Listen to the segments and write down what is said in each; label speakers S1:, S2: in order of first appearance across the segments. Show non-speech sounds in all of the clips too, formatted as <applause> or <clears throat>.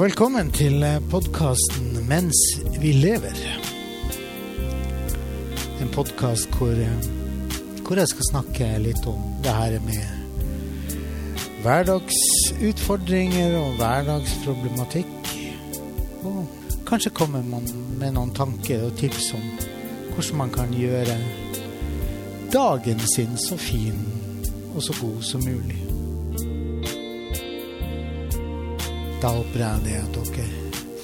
S1: velkommen til podkasten 'Mens vi lever'. En podkast hvor, hvor, jeg skal snakke litt om det her med hverdagsutfordringer og hverdagsproblematikk. Og kanskje man med noen tanker og tips om hvordan man kan gjøre dagen sin så fin og så god som mulig. Da håper jeg at dere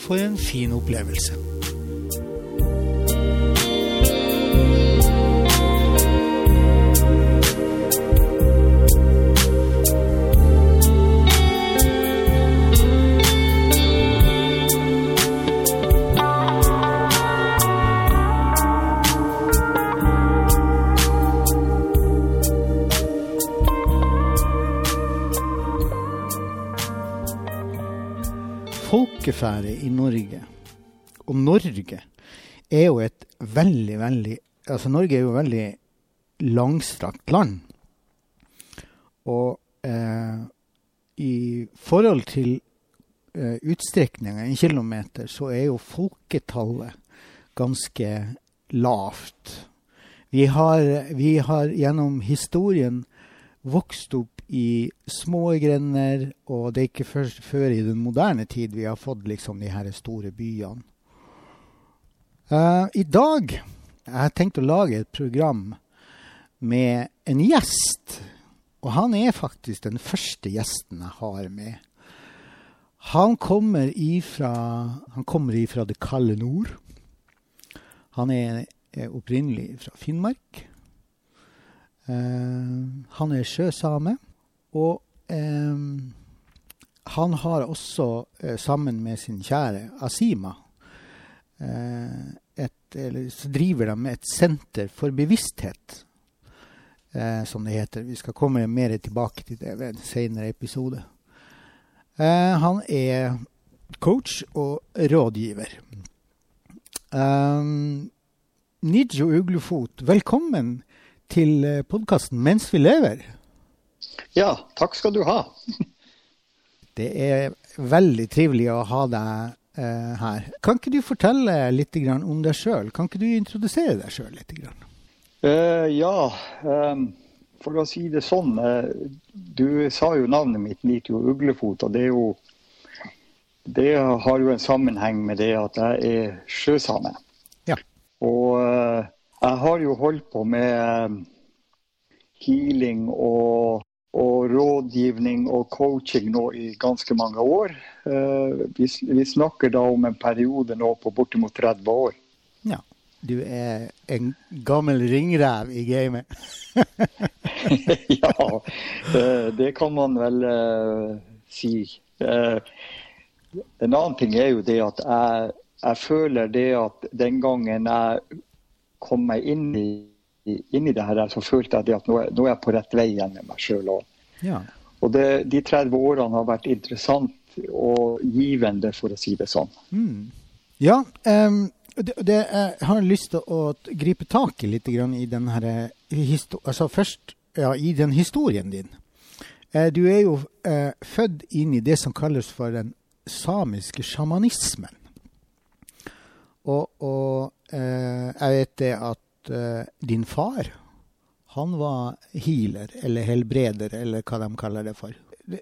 S1: får en fin opplevelse. Folkeferde i Norge. Og Norge er jo et veldig, veldig Altså, Norge er jo et veldig langstrakt land. Og eh, i forhold til eh, utstrekninga, en kilometer, så er jo folketallet ganske lavt. Vi har, vi har gjennom historien vokst opp i små grender, og det er ikke først før i den moderne tid vi har fått liksom de her store byene. Uh, I dag jeg har tenkt å lage et program med en gjest. Og han er faktisk den første gjesten jeg har med. Han kommer ifra, han kommer ifra det kalde nord. Han er, er opprinnelig fra Finnmark. Uh, han er sjøsame. Og eh, han har også, eh, sammen med sin kjære Asima, eh, et, så driver de et senter for bevissthet, som det heter. Vi skal komme mer tilbake til det ved en senere episode. Han er coach og rådgiver. Nijo Uglefot, velkommen til podkasten 'Mens vi lever'.
S2: Ja, takk skal du ha.
S1: det er veldig trivelig å ha deg eh, her. Kan ikke du fortelle litt om deg sjøl? Kan ikke du introdusere deg sjøl litt?
S2: Uh, ja, um, for å si det sånn. Uh, du sa jo navnet mitt, Nitjo Uglefot. og det er jo det har jo en sammenheng med det at jeg er sjøsame.
S1: Ja.
S2: Og jeg har jo holdt på med healing og og rådgivning og coaching nå i ganske mange år. Uh, vi, vi, snakker da om en periode nå på bortimot 30 år.
S1: Ja. Du er en gammel ringrev i gamet. <laughs>
S2: ja, uh, det kan man vel uh, si. en annen ting er jo det at jeg, jeg føler det at den gangen jeg kom meg inn i inn i det her, så følte jeg at nå er, nå er jeg på rett vei igjen med meg sjøl. Og,
S1: ja.
S2: og det, de 30 årene har vært interessant og givende, for å si det sånn.
S1: Mm. Ja, um, det, det, jeg har lyst til å gripe tak i litt i den her, altså først ja, i den historien din. Uh, du er jo uh, født inn i det som kalles for den samiske sjamanismen. Og, og uh, jeg vet det at uh, din far han var healer, eller helbreder, eller hva de kaller det for.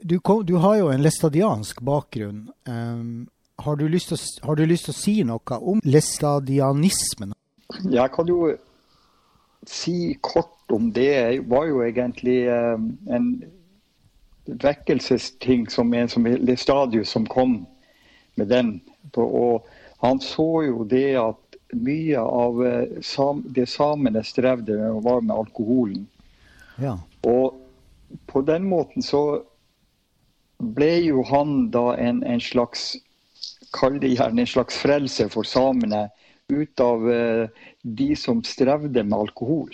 S1: Du, kom, du har jo en læstadiansk bakgrunn. Um, har, du å, har, du lyst til å si noe om læstadianismen?
S2: Jeg kan jo si kort om det. Det var jo egentlig um, en vekkelsesting som en som Lestadius som kom med den. Og han så jo det at mye av eh, det samene strevde med, var med alkoholen.
S1: Ja.
S2: Og på den måten så ble jo han da en, en slags Kall det gjerne en slags frelse for samene ut av uh, de som strevde med alkohol.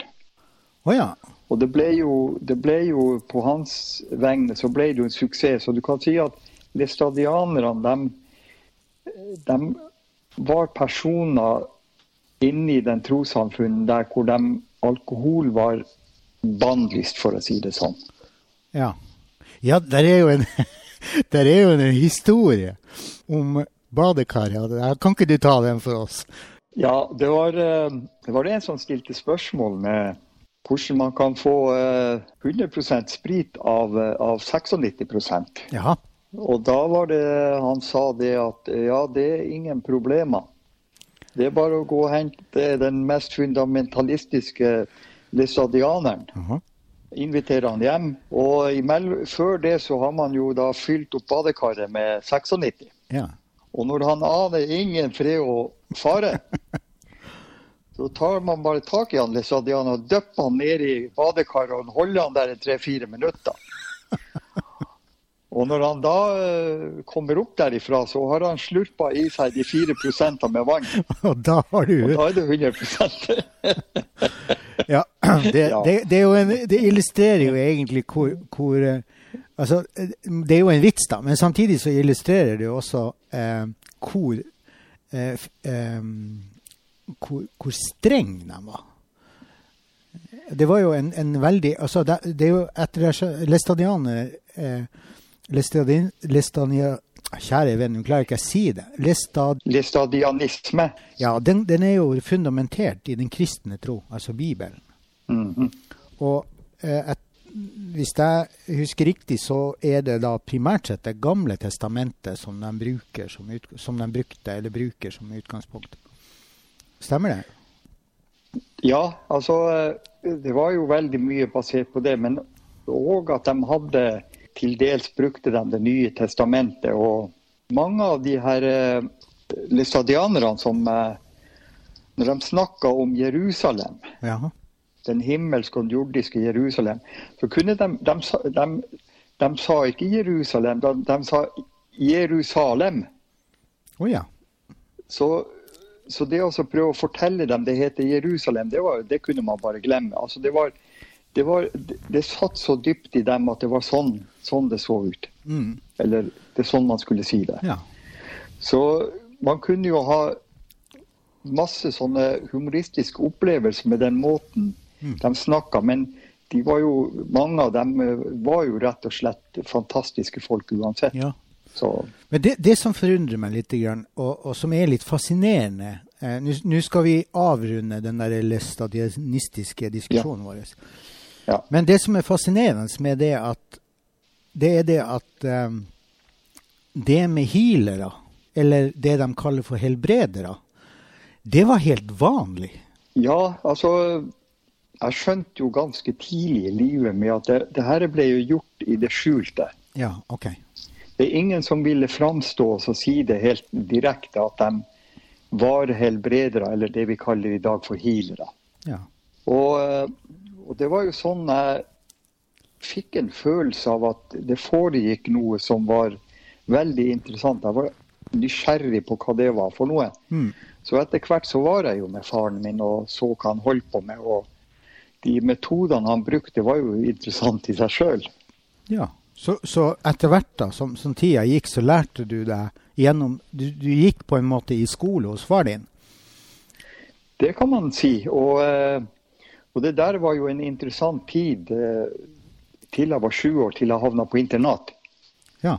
S1: Oh, ja.
S2: Og det ble, jo, det ble jo på hans vegne så ble det jo en suksess. Så du kan si at lestadianerne, de, de var personer inne i den trossamfunnen der hvor de, alkohol var bannlyst, for å si det sånn.
S1: Ja. ja der er en, <laughs> der er jo en historie om badekaret. Kan ikke du ta den for oss?
S2: Ja, det var, eh, det var en som stilte spørsmål med hvordan man kan få 100% sprit av, av 96%
S1: Jaha.
S2: Og da var det han sa det at ja, det er ingen problemer. Det er bare å gå og hente den mest fundamentalistiske læsadianeren.
S1: Uh -huh.
S2: Invitere han hjem. Og før det så har man jo da fylt opp badekaret med 96.
S1: Ja.
S2: Og når han aner ingen fred og fare, <laughs> så tar man bare tak i han lissadianeren og dypper han ned i badekaret og holder han der i tre-fire minutter. <laughs> Og når han da eh, kommer opp derifra, så har han slurpa i seg de fire prosentene med vann. <laughs>
S1: Og da har du
S2: Og da er det 100 <clears throat>
S1: Ja, det, det, det, en, det illustrerer jo egentlig hvor, hvor eh, Altså, eh, det er jo en vits, da, men samtidig så illustrerer det jo også eh, hvor, eh, eh, hvor Hvor streng de var. Det var jo en, en veldig Altså, det, er jo etter Læstadianer eh, Læstania Kjære venn, nå klarer ikke å si det. Læstad...
S2: Læstadianisme.
S1: Ja, den, den er jo fundamentert i den kristne tro, altså Bibelen.
S2: Mhm.
S1: Og eh, et, hvis jeg husker riktig, så er det da primært sett Det gamle testamentet som de, bruker som ut, som de brukte, eller bruker som utgangspunkt. Stemmer det?
S2: Ja, altså eh, Det var jo veldig mye basert på det. Men òg at de hadde til dels brukte de Det nye testamentet. Og mange av de her lysadianerne som eh, Når de snakka om Jerusalem,
S1: Jaha.
S2: den himmelske og jordiske Jerusalem, så kunne de De, de, de sa ikke Jerusalem, de, de sa Jerusalem.
S1: Å ja.
S2: Så, så det å prøve å fortelle dem det heter Jerusalem, det, var, det kunne man bare glemme. Altså det, var, det, var, det, det satt så dypt i dem at det var sånn, sånn det så ut.
S1: Mm,
S2: Eller det er sånn man skulle si det.
S1: ja.
S2: Så man kunne jo ha masse sånne humoristiske opplevelser med den måten
S1: Mm.
S2: de snakka, men de var jo, mange av dem eh, var jo rett og slett fantastiske folk uansett.
S1: ja.
S2: Så
S1: Men det, det som forundrer meg litt, og, og som er litt fascinerende eh, Nå skal vi avrunde den der læstadianistiske diskusjonen vår.
S2: ja.
S1: Men det som er fascinerende med det, at, det er det at eh, det med healere, eller det de kaller for helbredere, det var helt vanlig.
S2: Ja, altså Jeg skjønte jo ganske tidlig i livet med at det, det her ble jo gjort i det skjulte.
S1: Ja, OK.
S2: Det er ingen som ville framstå og si det helt direkte at de var helbredere, eller det vi kaller i dag for healere.
S1: Ja.
S2: Og, eh, og det var jo sånn jeg fikk en følelse av at det foregikk noe som var veldig interessant. Jeg var nysgjerrig på hva det var for noe.
S1: Mm.
S2: Så etter hvert så var jeg jo med faren min og så hva han holdt på med. Og de metodene han brukte var jo interessant i seg sjøl.
S1: ja. Så, så etter hvert, da, som, som tida gikk, så lærte du deg gjennom du, du gikk på en måte i skole hos far din?
S2: Det kan man si. Og, eh, og det der var jo en interessant tid eh, til jeg var sju år, til jeg havna på internat.
S1: Ja.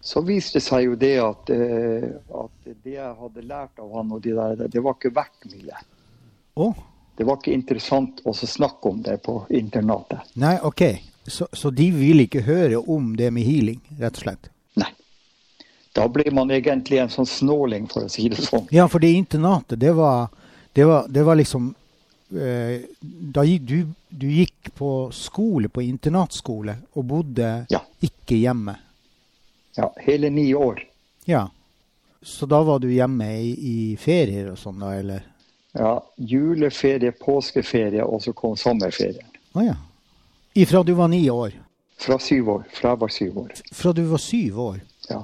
S2: Så viste det seg jo det at, eh, at det jeg hadde lært av han, og de der, det var ikke verdt mye.
S1: Oh.
S2: Det var ikke interessant å snakke om det på internatet.
S1: nei, OK. Så, så de ville ikke høre om det med healing, rett og slett?
S2: Nei. Da ble man egentlig en sånn snåling, for å si det sånn.
S1: Ja, for det internatet, det var, det var, det var liksom Da du, du gikk på skole, på internatskole, og bodde
S2: Ja.
S1: ikke hjemme.
S2: Ja, hele ni år.
S1: Ja. Så da var du hjemme i, i ferier og sånn, da, eller?
S2: Ja, Juleferie, påskeferie, og så kom sommerferien.
S1: Å ja. Ifra du var ni år?
S2: Fra syv år. Fra jeg var syv år.
S1: Fra du var syv år?
S2: Ja.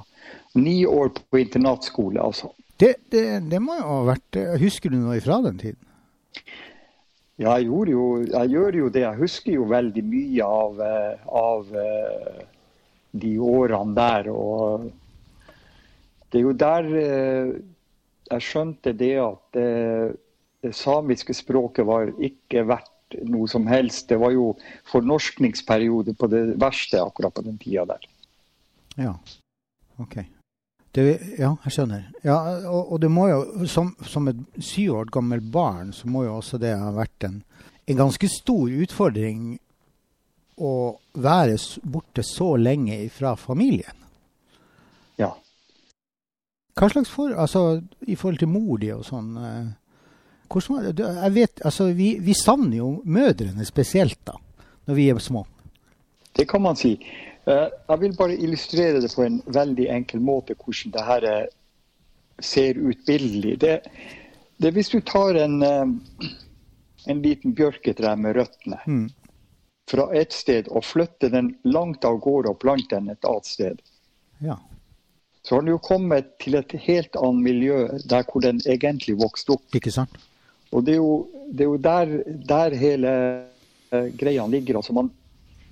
S2: Ni år på internatskole, altså.
S1: Det, det, det må jo ha vært eh, Husker du noe ifra den tiden?
S2: Ja, jeg, jo, jeg gjør jo det. Jeg husker jo veldig mye av, eh, av eh, de årene der. Og det er jo der eh, jeg skjønte det at det, det samiske språket var ikke verdt noe som helst. Det var jo fornorskningsperiode på det verste akkurat på den tida der.
S1: Ja. OK. Det, ja, jeg skjønner. Ja, og, og det må jo, som, som et syv år gammelt barn, så må jo også det ha vært en, en ganske stor utfordring å være borte så lenge fra familien.
S2: Ja.
S1: Hva slags for, altså i forhold til mor di og sånn eh, hvordan, jeg vet, altså vi, vi savner jo mødrene spesielt da, når vi er små.
S2: Det kan man si. Eh, jeg vil bare illustrere det på en veldig enkel måte, hvordan det her eh, ser ut bildelig. Det, det Hvis du tar en, eh, en liten bjørketre med røttene mm. fra et sted og flytter den langt av gårde og planter den et annet sted,
S1: ja.
S2: så har den jo kommet til et helt annet miljø der hvor den egentlig vokste opp.
S1: Ikke sant?
S2: Og det er jo, det er jo der, der, hele greia ligger. altså man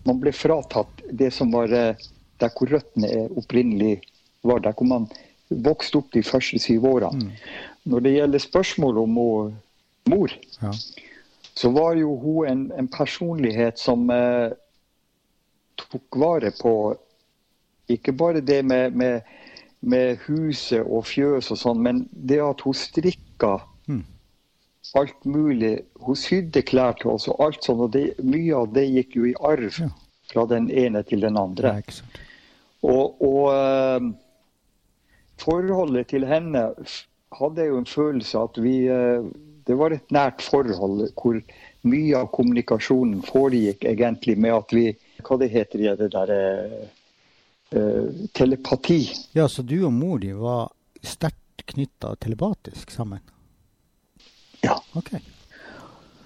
S2: man ble fratatt det som var eh, der hvor røttene opprinnelig var. Der hvor man vokste opp de første syv årene. Mm. Når det gjelder spørsmål om mor, ja. så var jo hun en, en personlighet som eh, tok vare på ikke bare det med, med, med huset og fjøs og sånn, men det at hun strikka. Alt mulig. Hun sydde klær til oss og alt sånt, og det, mye av det gikk jo i arv ja. fra den ene til den andre. Og, og uh, forholdet til henne hadde jeg jo en følelse at vi uh, Det var et nært forhold hvor mye av kommunikasjonen foregikk egentlig med at vi Hva det heter det, det der uh, Telepati.
S1: Ja, så du og mor di var sterkt knytta telepatisk sammen? Okay.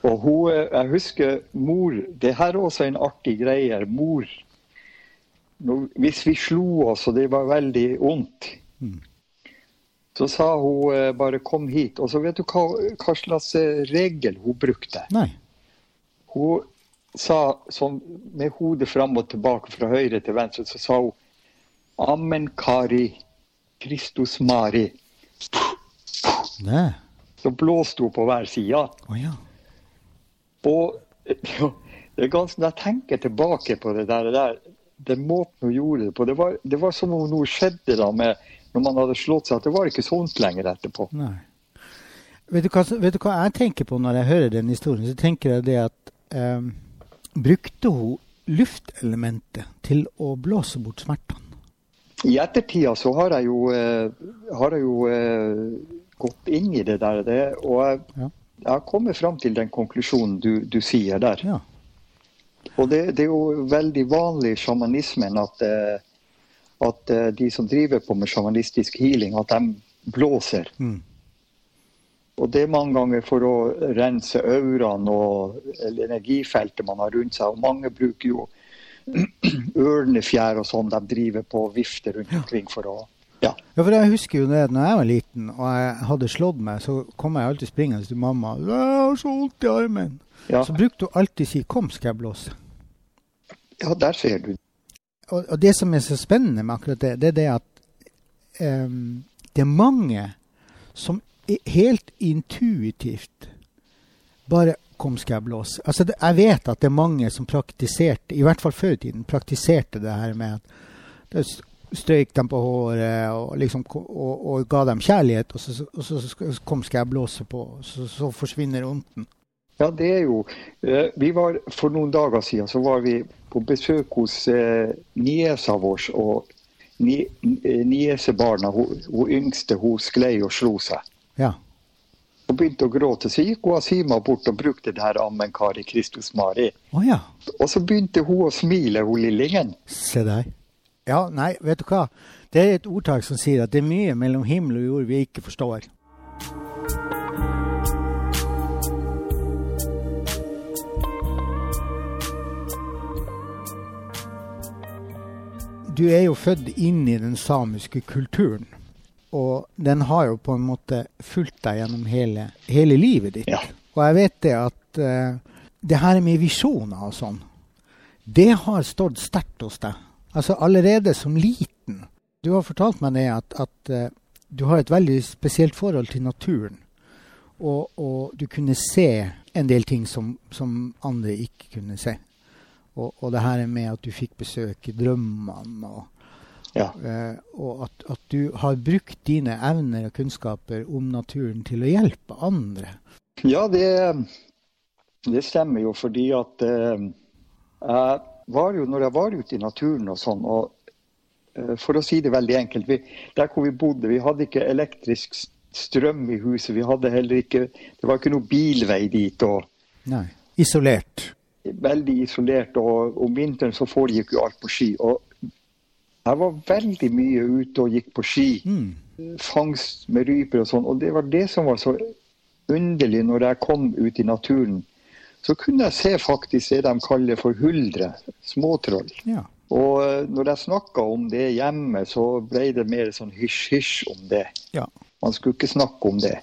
S2: Og hun, jeg husker mor Det her er også en artig greie. Mor når, Hvis vi slo oss, og det var veldig vondt, mm. så sa hun eh, bare 'kom hit'. Og så vet du hva, hva slags eh, regel hun brukte?
S1: Nei.
S2: Hun sa sånn med hodet fram og tilbake fra høyre til venstre, så sa hun 'Amen, Kari. Kristus Mari'.
S1: Nei.
S2: Så blåste hun på hver side.
S1: Oh, ja.
S2: Og <laughs> det er ganske, Når jeg tenker tilbake på det der, der den måten hun gjorde det på, det var, det var som om noe skjedde da med, når man hadde slått seg, at det var ikke sånt lenger etterpå.
S1: Nei. Vet du, hva, vet du, hva, jeg tenker på når jeg hører den historien? Så tenker jeg det at eh, Brukte hun luftelementet til å blåse bort smertene?
S2: I ettertida så har jeg jo, eh, har jeg jo uh, gått inn i det der. Det, og jeg, ja. jeg har kommet fram til den konklusjonen du, du sier der.
S1: Ja.
S2: Og det, det, er jo veldig vanlig i sjamanismen at, eh, at, eh, de som driver på med sjamanistisk healing, at de blåser. Mm. Og det er mange ganger for å rense auraen og energifeltet man har rundt seg. Og mange bruker jo <clears throat> ørnefjær og sånn de driver på og vifter rundt omkring for å ja.
S1: ja, for jeg husker jo det når jeg var liten og jeg hadde slått meg, så kom jeg alltid springende til mamma. 'Jeg har så vondt i armen.' Ja. Så brukte hun alltid å si 'kom, skal jeg blåse'.
S2: Ja, der ser du.
S1: Og, og, det som er så spennende med akkurat det, det er det at um, det er mange som helt intuitivt bare 'kom, skal jeg blåse'. Altså, det, jeg vet at det er mange som praktiserte, i hvert fall før i tiden, praktiserte det her med at strøyk dem på håret og, liksom, og, og, ga dem kjærlighet, og så, og så kom skal jeg blåse på, så, så forsvinner onden
S2: Ja, det er jo eh, vi var, For noen dager siden så var vi på besøk hos eh, niesa vår. og ni, eh, Niesebarna, hun, hun yngste, hun sklei og slo seg.
S1: Ja.
S2: Hun begynte å gråte. Så gikk hun Asima bort og brukte det her Ammen Kari Kristus Mari.
S1: Oh, ja.
S2: Og så begynte hun å smile, hun lillingen.
S1: Se der. Ja, nei, vet du hva. Det er et ordtak som sier at det er mye mellom himmel og jord vi ikke forstår. Du er jo født inn i den samiske kulturen. Og den har jo på en måte fulgt deg gjennom hele, hele livet ditt.
S2: Ja.
S1: Og jeg vet det at uh, det her med visjoner og sånn, det har stått sterkt hos deg. Altså allerede som liten. Du har fortalt meg det at, at uh, du har et veldig spesielt forhold til naturen. Og, og, du kunne se en del ting som, som andre ikke kunne se. Og, og, det her med at du fikk besøk i drømmene og,
S2: Ja.
S1: Eh, og at, at du har brukt dine evner og kunnskaper om naturen til å hjelpe andre.
S2: Ja, det, det stemmer jo fordi at uh, jeg var jo, når jeg var ute i naturen og sånn, og eh, for å si det veldig enkelt, vi, der hvor vi bodde, vi hadde ikke elektrisk strøm i huset. Vi hadde heller ikke, det var ikke noe bilvei dit. og
S1: Nei. Isolert.
S2: Veldig isolert. Og om vinteren så foregikk jo alt på ski. Og jeg var veldig mye ute og gikk på ski.
S1: Mm.
S2: Fangst med ryper og sånn. Og det var det som var så underlig når jeg kom ut i naturen. Så kunne jeg se faktisk det de kaller for huldre. Småtroll.
S1: Ja.
S2: Og eh, når jeg snakka om det hjemme, så ble det mer sånn hysj-hysj om det.
S1: ja.
S2: Man skulle ikke snakke om det.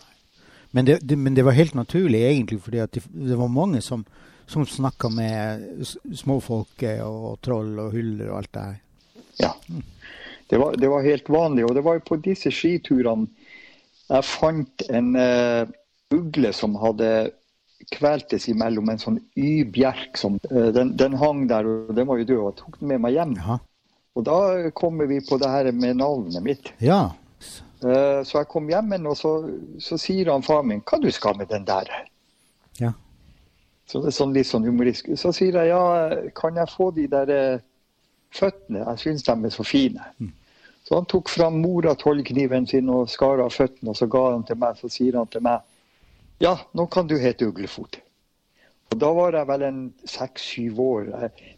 S1: Men det, det, men det var helt naturlig, egentlig, fordi det, det var mange som, som snakka med småfolket og troll og huldre og alt det her.
S2: Ja. Det var, det var helt vanlig. Og det var jo på disse skiturene jeg fant en uh, ugle som hadde kveltes imellom en sånn Y-bjerk. som eh, den, den hang der, og den var jo død. og Jeg tok den med meg hjem.
S1: Jaha.
S2: Og da kommer vi på det her med navnet mitt.
S1: Ja.
S2: Eh, så jeg kom hjem, og så, så sier han far min 'hva du skal med den der'?
S1: Ja.
S2: Så det er sånn litt sånn humoristisk. Så sier jeg ja, kan jeg få de der eh, føttene? Jeg syns de er så fine. Så han tok fram mora tollkniven sin og skar av føttene, og så ga han til meg. Så sier han til meg ja, nå kan du hete Uglefot. Og da var jeg vel en seks-syv år.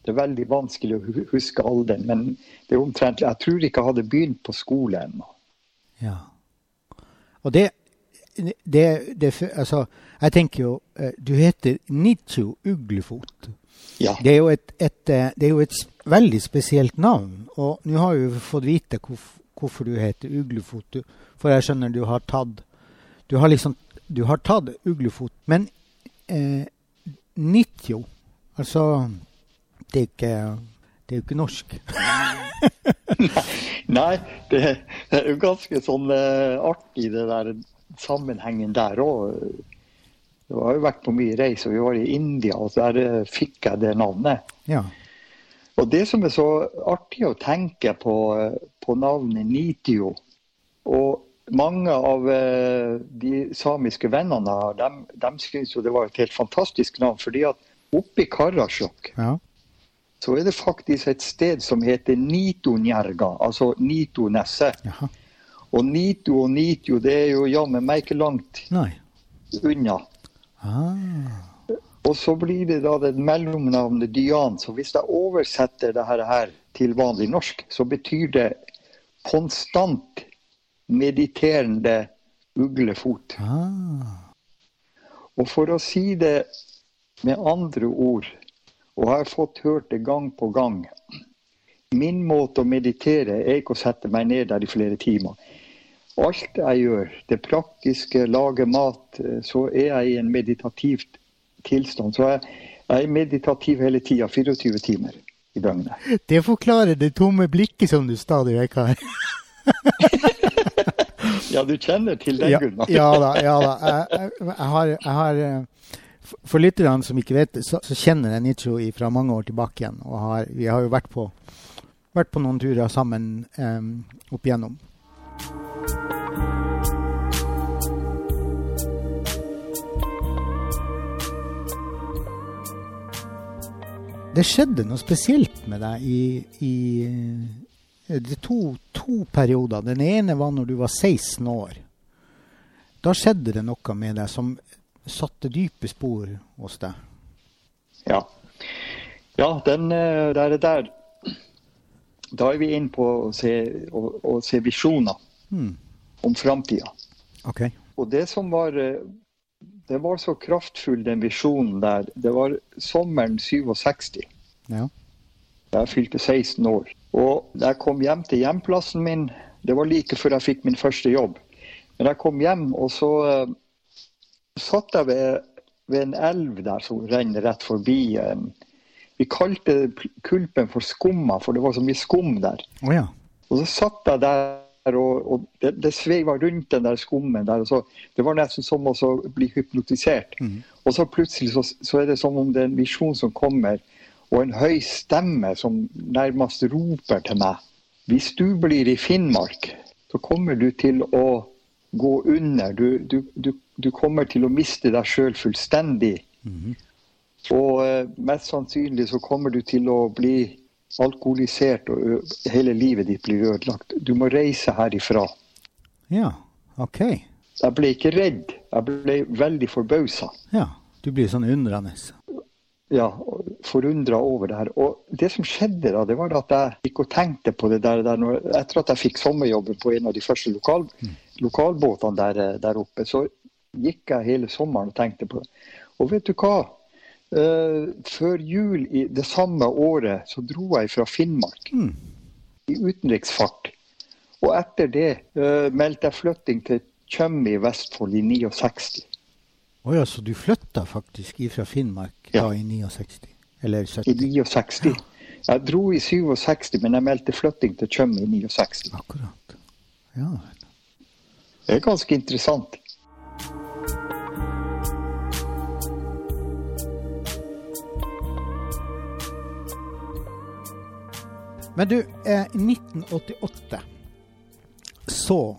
S2: Det er veldig vanskelig å hu- huske alderen, men det er omtrent, jeg tror ikke jeg hadde begynt på skole ennå.
S1: ja. Og det, det, det Altså, jeg tenker jo eh, Du heter Nitjo Uglefot.
S2: Ja.
S1: Det er jo et, et, eh, det er jo et veldig spesielt navn. Og nå har vi fått vite hvorf, hvorfor du heter Uglefot. For jeg skjønner du har tatt Du har liksom Du har tatt Uglefot. Men eh, Nitjo Altså Det er ikke Det er ikke norsk. <laughs>
S2: Nei, det er jo ganske sånn eh, artig det der sammenhengen der òg. Jeg har jo vært på mye reis, og vi var i India, og der eh, fikk jeg det navnet.
S1: Ja.
S2: Og det som er så artig å tenke på, eh, på navnet Nitio Og mange av eh, de samiske vennene de, de syns jo det var et helt fantastisk navn. fordi at oppe i Karasjok
S1: ja.
S2: så er det faktisk et sted som heter Nitonjerga, altså
S1: Nitoneset.
S2: Og Nito og Nitio, det er jo jammen meg ikke langt
S1: Nei.
S2: unna.
S1: Ah.
S2: Og så blir det da det mellomnavnet Dian. Så hvis jeg oversetter det her til vanlig norsk, så betyr det konstant mediterende uglefot.
S1: Ah.
S2: Og for å si det med andre ord, og har fått hørt det gang på gang Min måte å meditere er ikke å sette meg ned der i flere timer. Alt jeg gjør, det praktiske, lage mat, så er jeg i en meditativ tilstand. Så jeg, jeg er meditativ hele tida, 24 timer i døgnet.
S1: Det forklarer det tomme blikket som du stadig vekk har. <laughs>
S2: Ja, du kjenner til den,
S1: Ja,
S2: Gunnar?
S1: ja da. ja da. Jeg, jeg, har, jeg har eh, for- lytterne som ikke vet det, så, så kjenner jeg Nicho fra mange år tilbake igjen. Og har, vi har jo vært på, vært på noen turer sammen um, opp igjennom. Det skjedde noe spesielt med deg i, i det to, to perioder. Den ene var når du var 16 år. Da skjedde det noe med deg som satte dype spor hos deg.
S2: Ja. ja, den eh, der, der Da er vi inne på å se, å, å se visjoner
S1: mm.
S2: om framtida.
S1: Okay.
S2: Og det som var eh, Det var så kraftfull, den visjonen der. Det var sommeren 67.
S1: Ja.
S2: Jeg fylte 16 år. Og da jeg kom hjem til hjemplassen min, det var like før jeg fikk min første jobb. Men jeg kom hjem, og så uh, satt jeg ved, ved en elv der som renner rett forbi. Um, vi kalte kulpen for Skumma, for det var så mye skum der.
S1: Oh, ja.
S2: Og så satt jeg der, og, og det, det sveiva rundt den der skummen der. så, Det var nesten som å bli hypnotisert.
S1: Mm.
S2: Og så plutselig så, så er det som om det er en visjon som kommer, og en høy stemme som nærmest roper til meg. Hvis du blir i Finnmark, så kommer du til å gå under. Du, du, du, du kommer til å miste deg sjøl fullstendig. Og eh, mest sannsynlig så kommer du til å bli alkoholisert, og hele livet ditt blir ødelagt. Du må reise herifra.
S1: Ja, OK.
S2: Jeg ble ikke redd, jeg ble veldig forbausa.
S1: Ja, du blir sånn undrende.
S2: Ja, forundra over det her. Og det som skjedde da, det var at jeg gikk og tenkte på det der, der når, etter at jeg fikk sommerjobben på en av de første lokal, lokalbåtene der, eh, der oppe, så gikk jeg hele sommeren og tenkte på det. Og vet du hva? Uh, før jul i det samme året så dro jeg fra Finnmark
S1: Mm.
S2: i utenriksfart. Og etter det uh, meldte jeg flytting til Tjøme i Vestfold i 69.
S1: Å ja, så du flytta faktisk ifra Finnmark
S2: Ja.
S1: da i 69? Eller
S2: I
S1: 70?
S2: 69. Jeg dro i 67, men jeg meldte flytting til Tjøme i 69.
S1: Akkurat. Ja.
S2: Det er ganske interessant.
S1: Men du, eh, i 1988 så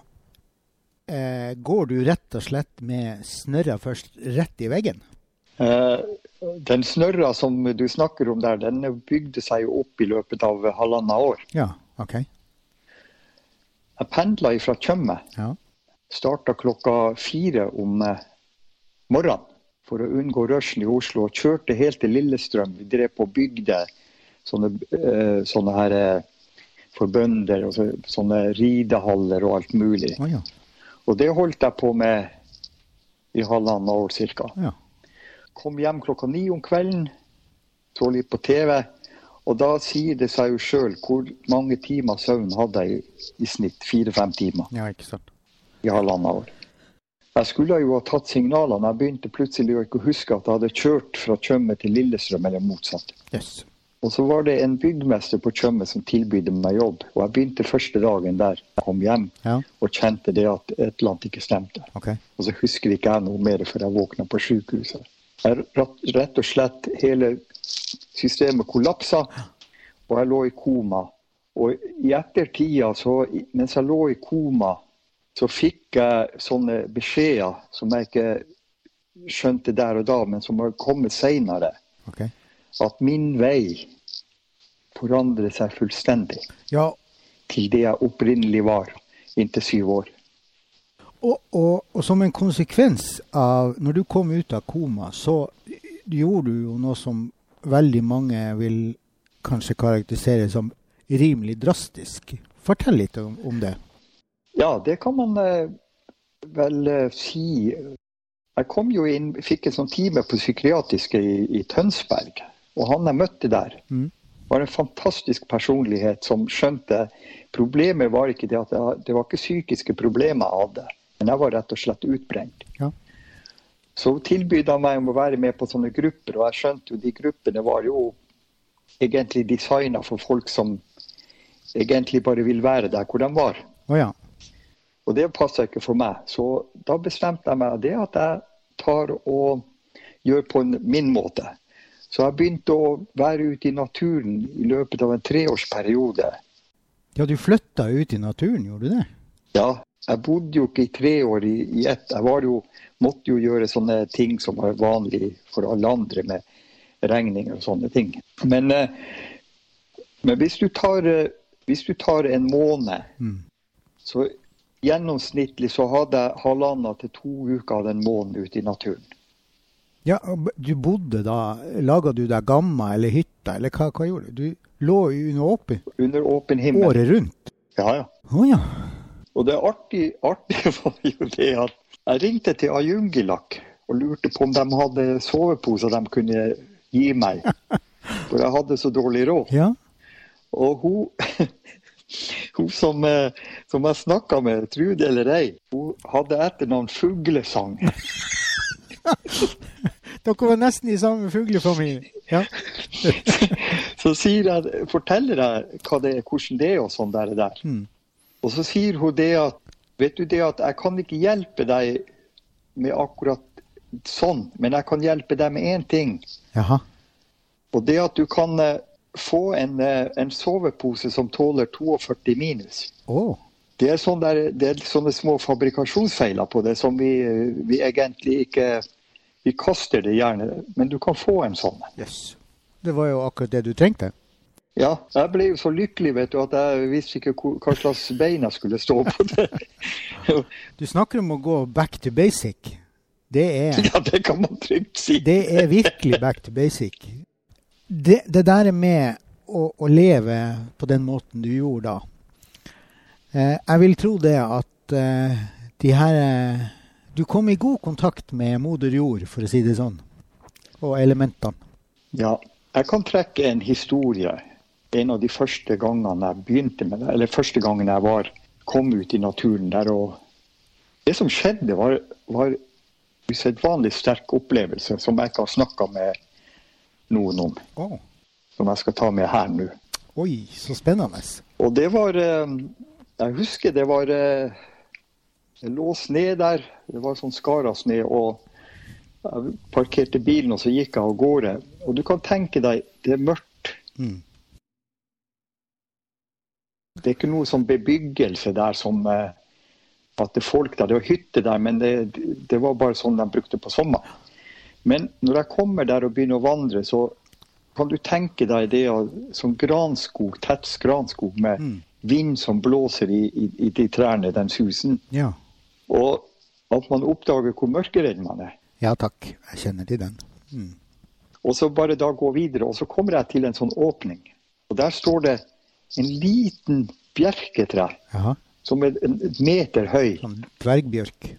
S1: eh, går du rett og slett med snørra først rett i veggen.
S2: Eh, Den snørra som du snakker om der, den bygde seg jo opp i løpet av halvannet år.
S1: Ja, OK.
S2: Jeg pendla ifra Tjøme.
S1: Ja.
S2: Starta klokka fire om eh, morgenen for å unngå rushen i Oslo. Og kjørte helt til Lillestrøm. Vi drev på bygde sånne, eh, sånne her eh, for bønder. Og sånne ridehaller og alt mulig.
S1: Oh, ja.
S2: Og det holdt jeg på med i halvannet år ca.
S1: ja.
S2: Kom hjem klokka ni om kvelden, så litt på TV. Og da sier det seg jo sjøl hvor mange timer søvn hadde jeg i snitt. Fire-fem timer
S1: Ja, ikke sant.
S2: i halvannet år. Jeg skulle jo ha tatt signalene. Jeg begynte plutselig å ikke huske at jeg hadde kjørt fra Tjøme til Lillestrøm, eller motsatt.
S1: Yes.
S2: Og så var det en byggmester på Tjøme som tilbød meg jobb. Og jeg begynte første dagen der. Jeg kom hjem
S1: Ja,
S2: og kjente det at et eller annet ikke stemte.
S1: Okay.
S2: Og så husker ikke jeg noe mer før jeg våkna på sykehuset. Jeg rett, og slett hele systemet kollapsa, og jeg lå i koma. Og i ettertida, så, mens jeg lå i koma, så fikk jeg sånne beskjeder som jeg ikke skjønte der og da, men som har kommet seinere.
S1: ok.
S2: At min vei forandrer seg fullstendig
S1: Ja,
S2: til det jeg opprinnelig var inntil syv år.
S1: og, og, og som en konsekvens av Når du kom ut av koma, så gjorde du jo noe som veldig mange vil kanskje karakterisere som rimelig drastisk. Fortell litt om, om det.
S2: Ja, det kan man eh, vel eh, si. Jeg kom jo inn, fikk en sånn time på psykiatriske i, i Tønsberg. Og han jeg møtte der,
S1: Mm.
S2: var en fantastisk personlighet som skjønte Problemet var ikke det at jeg, det var ikke psykiske problemer jeg hadde, men jeg var rett og slett utbrent.
S1: Ja.
S2: Så tilbød han meg om å være med på sånne grupper, og jeg skjønte jo de gruppene var jo egentlig designa for folk som egentlig bare vil være der hvor de var.
S1: Oh, ja.
S2: Og det passa ikke for meg. Så da bestemte jeg meg det at jeg tar og gjør på min måte. Så jeg begynte å være ute i naturen i løpet av en treårsperiode.
S1: Ja, du flytta ut i naturen, gjorde du det?
S2: Ja, jeg bodde jo ikke i tre år i, i ett. Jeg var jo, måtte jo gjøre sånne ting som var vanlig for alle andre med regninger og sånne ting. Men, eh, men hvis, du tar, eh, hvis du tar en måned,
S1: Mm.
S2: så gjennomsnittlig så hadde jeg halvannen til to uker av den måneden ute i naturen.
S1: Ja, du bodde da Laga du deg gamma eller hytta, eller hva, hva gjorde du? Du lå under åpen
S2: Under åpen himmel.
S1: året rundt?
S2: Ja, ja.
S1: Oh, ja.
S2: Og det artige, artige <laughs> var jo det at jeg ringte til Ayungilak og lurte på om de hadde soveposer de kunne gi meg. <laughs> For jeg hadde så dårlig råd.
S1: Ja.
S2: Og hun, <laughs> hun som, eh, som jeg snakka med, Trude eller ei, hun hadde etternavn Fuglesang.
S1: Dere var nesten i samme fuglefamilie. Ja. <laughs>
S2: Så sier jeg, forteller jeg hva det er, hvordan det er og sånn der. der.
S1: Mm.
S2: Og så sier hun det at Vet du det at jeg kan ikke hjelpe deg med akkurat sånn, men jeg kan hjelpe deg med én ting.
S1: Jaha.
S2: Og det at du kan eh, få en, eh, en sovepose som tåler 42 minus.
S1: Oh.
S2: Det er, sånn der, det er sånne små fabrikasjonsfeiler på det som vi, vi egentlig ikke Vi kaster det gjerne, men du kan få en sånn.
S1: Yes. Det var jo akkurat det du trengte.
S2: Ja, jeg ble jo så lykkelig vet du, at jeg visste ikke hva slags bein jeg skulle stå på. det. <laughs> <laughs>
S1: Du snakker om å gå back to basic. Det er <laughs>
S2: Ja, det kan man trygt si.
S1: Det er virkelig back to basic. Det, det der med å, å leve på den måten du gjorde da eh, Jeg vil tro det at eh, de her eh, Du kom i god kontakt med moder jord, for å si det sånn, og elementene.
S2: Ja, jeg kan trekke en historie. En av de første gangene jeg begynte med det, eller første gangen jeg var, kom ut i naturen der. og Det som skjedde, var, var usedvanlig sterk opplevelse som jeg ikke har snakka med noen om.
S1: Oh.
S2: Som jeg skal ta med her nå.
S1: oi, så spennende.
S2: Og det var eh, Jeg husker det var eh, Det lå sne der. Det var sånn skara snø. Og jeg parkerte bilen, og så gikk jeg av gårde. Og du kan tenke deg, det er mørkt.
S1: Mm.
S2: Det er ikke noe sånn bebyggelse der som eh, at det er folk der. Det var hytter der, men det, det var bare sånn de brukte på sommeren. Men når jeg kommer der og begynner å vandre, så kan du tenke deg det av sånn granskog, tett granskog med
S1: Mm.
S2: vind som blåser i, i, i de trærne, den susen.
S1: Ja.
S2: Og at man oppdager hvor mørkeredd man er.
S1: ja takk, jeg kjenner til den. Mm.
S2: Og så bare da gå videre, og så kommer jeg til en sånn åpning. Og der står det en liten bjerketre
S1: Aha.
S2: som er en meter høy.
S1: sånn dvergbjørk.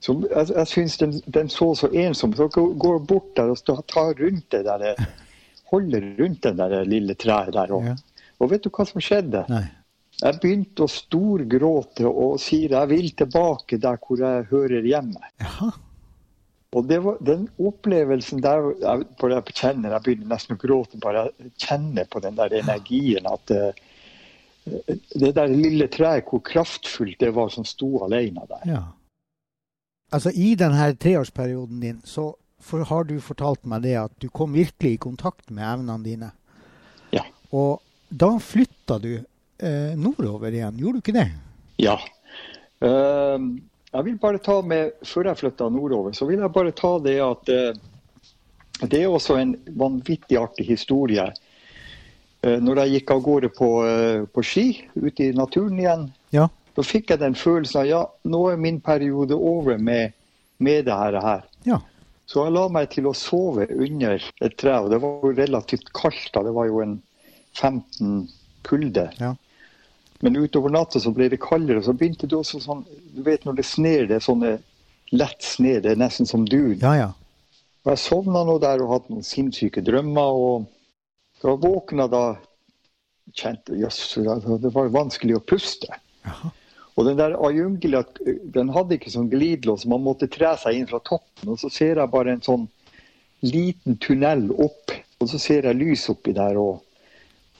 S2: Som, jeg jeg syns den, den så så ensom Så jeg går bort der og tar rundt det der <laughs> Holder rundt det der lille treet der. Og,
S1: Ja.
S2: og vet du hva som skjedde?
S1: Nei.
S2: Jeg begynte å storgråte og sier jeg vil tilbake der hvor jeg hører hjemme.
S1: Jaha.
S2: Og det var, den opplevelsen der jeg, jeg kjenner, jeg begynner nesten å gråte bare jeg kjenner på den der energien. At eh, det der lille treet, hvor kraftfullt det var som sto alene der.
S1: Ja. Altså, i denne treårsperioden din, så for, har du fortalt meg det at du kom virkelig i kontakt med evnene dine.
S2: Ja.
S1: Og da flytta du eh, nordover igjen, gjorde du ikke det?
S2: Ja. Uh, jeg vil bare ta med, Før jeg flytta nordover, så vil jeg bare ta det at uh, det er også en vanvittig artig historie. Uh, når jeg gikk av gårde på, på ski ute i naturen igjen,
S1: Ja.
S2: da fikk jeg den følelsen av ja, nå er min periode over med, med det her.
S1: Ja.
S2: Så jeg la meg til å sove under et tre, og det var jo relativt kaldt da. Det var jo en 15 kulde.
S1: Ja.
S2: Men utover natta så ble det kaldere, og så begynte det også sånn Du vet når det sner, det er sånne lett sne, det er nesten som dun.
S1: Ja, ja.
S2: Og jeg sovna nå der og hadde noen sinnssyke drømmer. og Da jeg våkna da kjente jøss, det var vanskelig å puste.
S1: Aha.
S2: Og den der Ayungila den hadde ikke sånn glidelås, man måtte tre seg inn fra toppen. Og så ser jeg bare en sånn liten tunnel opp, og så ser jeg lys oppi der. og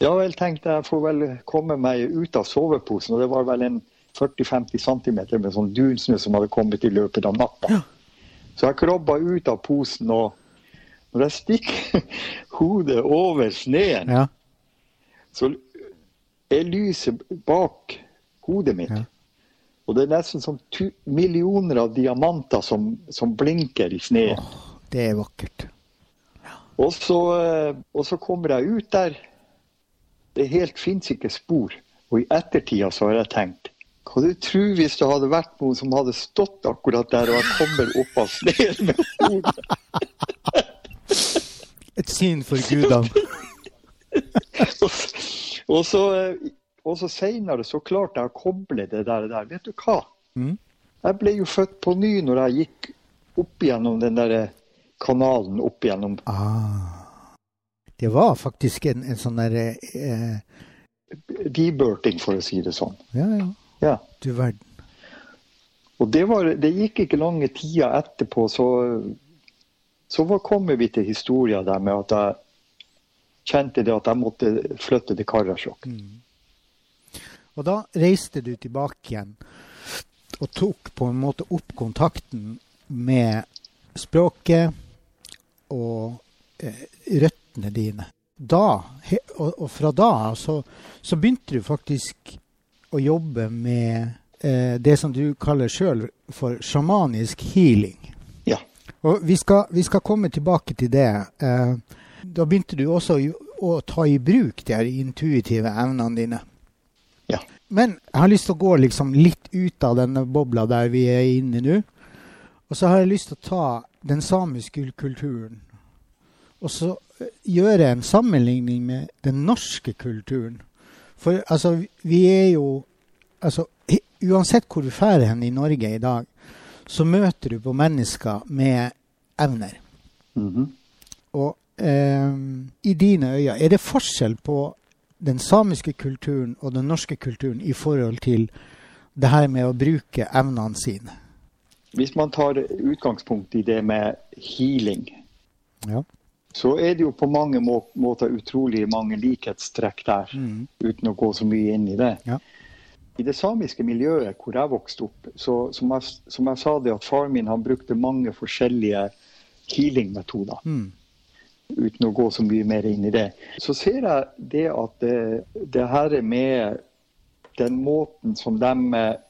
S2: ja vel, tenkte jeg, får vel komme meg ut av soveposen. Og det var vel en 40-50 cm med sånn dunsnø som hadde kommet i løpet av natta. Så jeg krabba ut av posen, og når jeg stikker <laughs> hodet over sneen,
S1: ja.
S2: så er lyset bak hodet mitt.
S1: Ja.
S2: Og det er nesten som millioner av diamanter som, som blinker i sneen.
S1: Det er vakkert.
S2: Og, så, eh, og så kommer jeg ut der. Det helt fins ikke spor. Og i ettertida så har jeg tenkt Hva du tror hvis det hadde vært noen som hadde stått akkurat der og jeg kommer opp av sneen med hodet?
S1: Et syn for gudene.
S2: Og, og så, og så seinere så klarte jeg å koble det der. der. Vet du hva?
S1: Mm.
S2: Jeg ble jo født på ny når jeg gikk opp gjennom den der kanalen opp gjennom
S1: Ah. Det var faktisk en, en sånn derre eh,
S2: Deburting, for å si det sånn.
S1: Ja, ja.
S2: Ja.
S1: Du verden.
S2: Og det, var, det gikk ikke lange tida etterpå, så, så var, kommer vi til historia der med at jeg kjente det at jeg måtte flytte til Karasjok.
S1: Og da reiste du tilbake igjen og tok på en måte opp kontakten med språket og eh, røttene dine. da, og, fra da av, så, så, begynte du faktisk å jobbe med eh, det som du kaller sjøl for sjamanisk healing.
S2: Ja.
S1: Og vi skal, vi skal komme tilbake til det. Eh, da begynte du også å ta i bruk de intuitive evnene dine.
S2: Ja.
S1: Men jeg har lyst til å gå liksom litt ut av denne bobla der vi er inne nå. Og så har jeg lyst til å ta den samiske kulturen og så gjøre en sammenligning med den norske kulturen. For altså, vi er jo altså, Uansett hvor du drar hen i Norge i dag, så møter du på mennesker med evner.
S2: Mm -hmm.
S1: Og eh, i dine øyne, er det forskjell på den samiske kulturen og den norske kulturen i forhold til det her med å bruke evnene sine?
S2: Hvis man tar utgangspunkt i det med healing,
S1: ja.
S2: Så er det jo på mange må måter utrolig mange likhetstrekk der,
S1: mm.
S2: uten å gå så mye inn i det.
S1: Ja.
S2: I det samiske miljøet hvor jeg vokste opp, så som jeg, som jeg sa det at faren min han brukte mange forskjellige healing-metoder.
S1: Mm
S2: uten å gå så mye mer inn i det. Så ser jeg det at det, det her med den måten som de dreper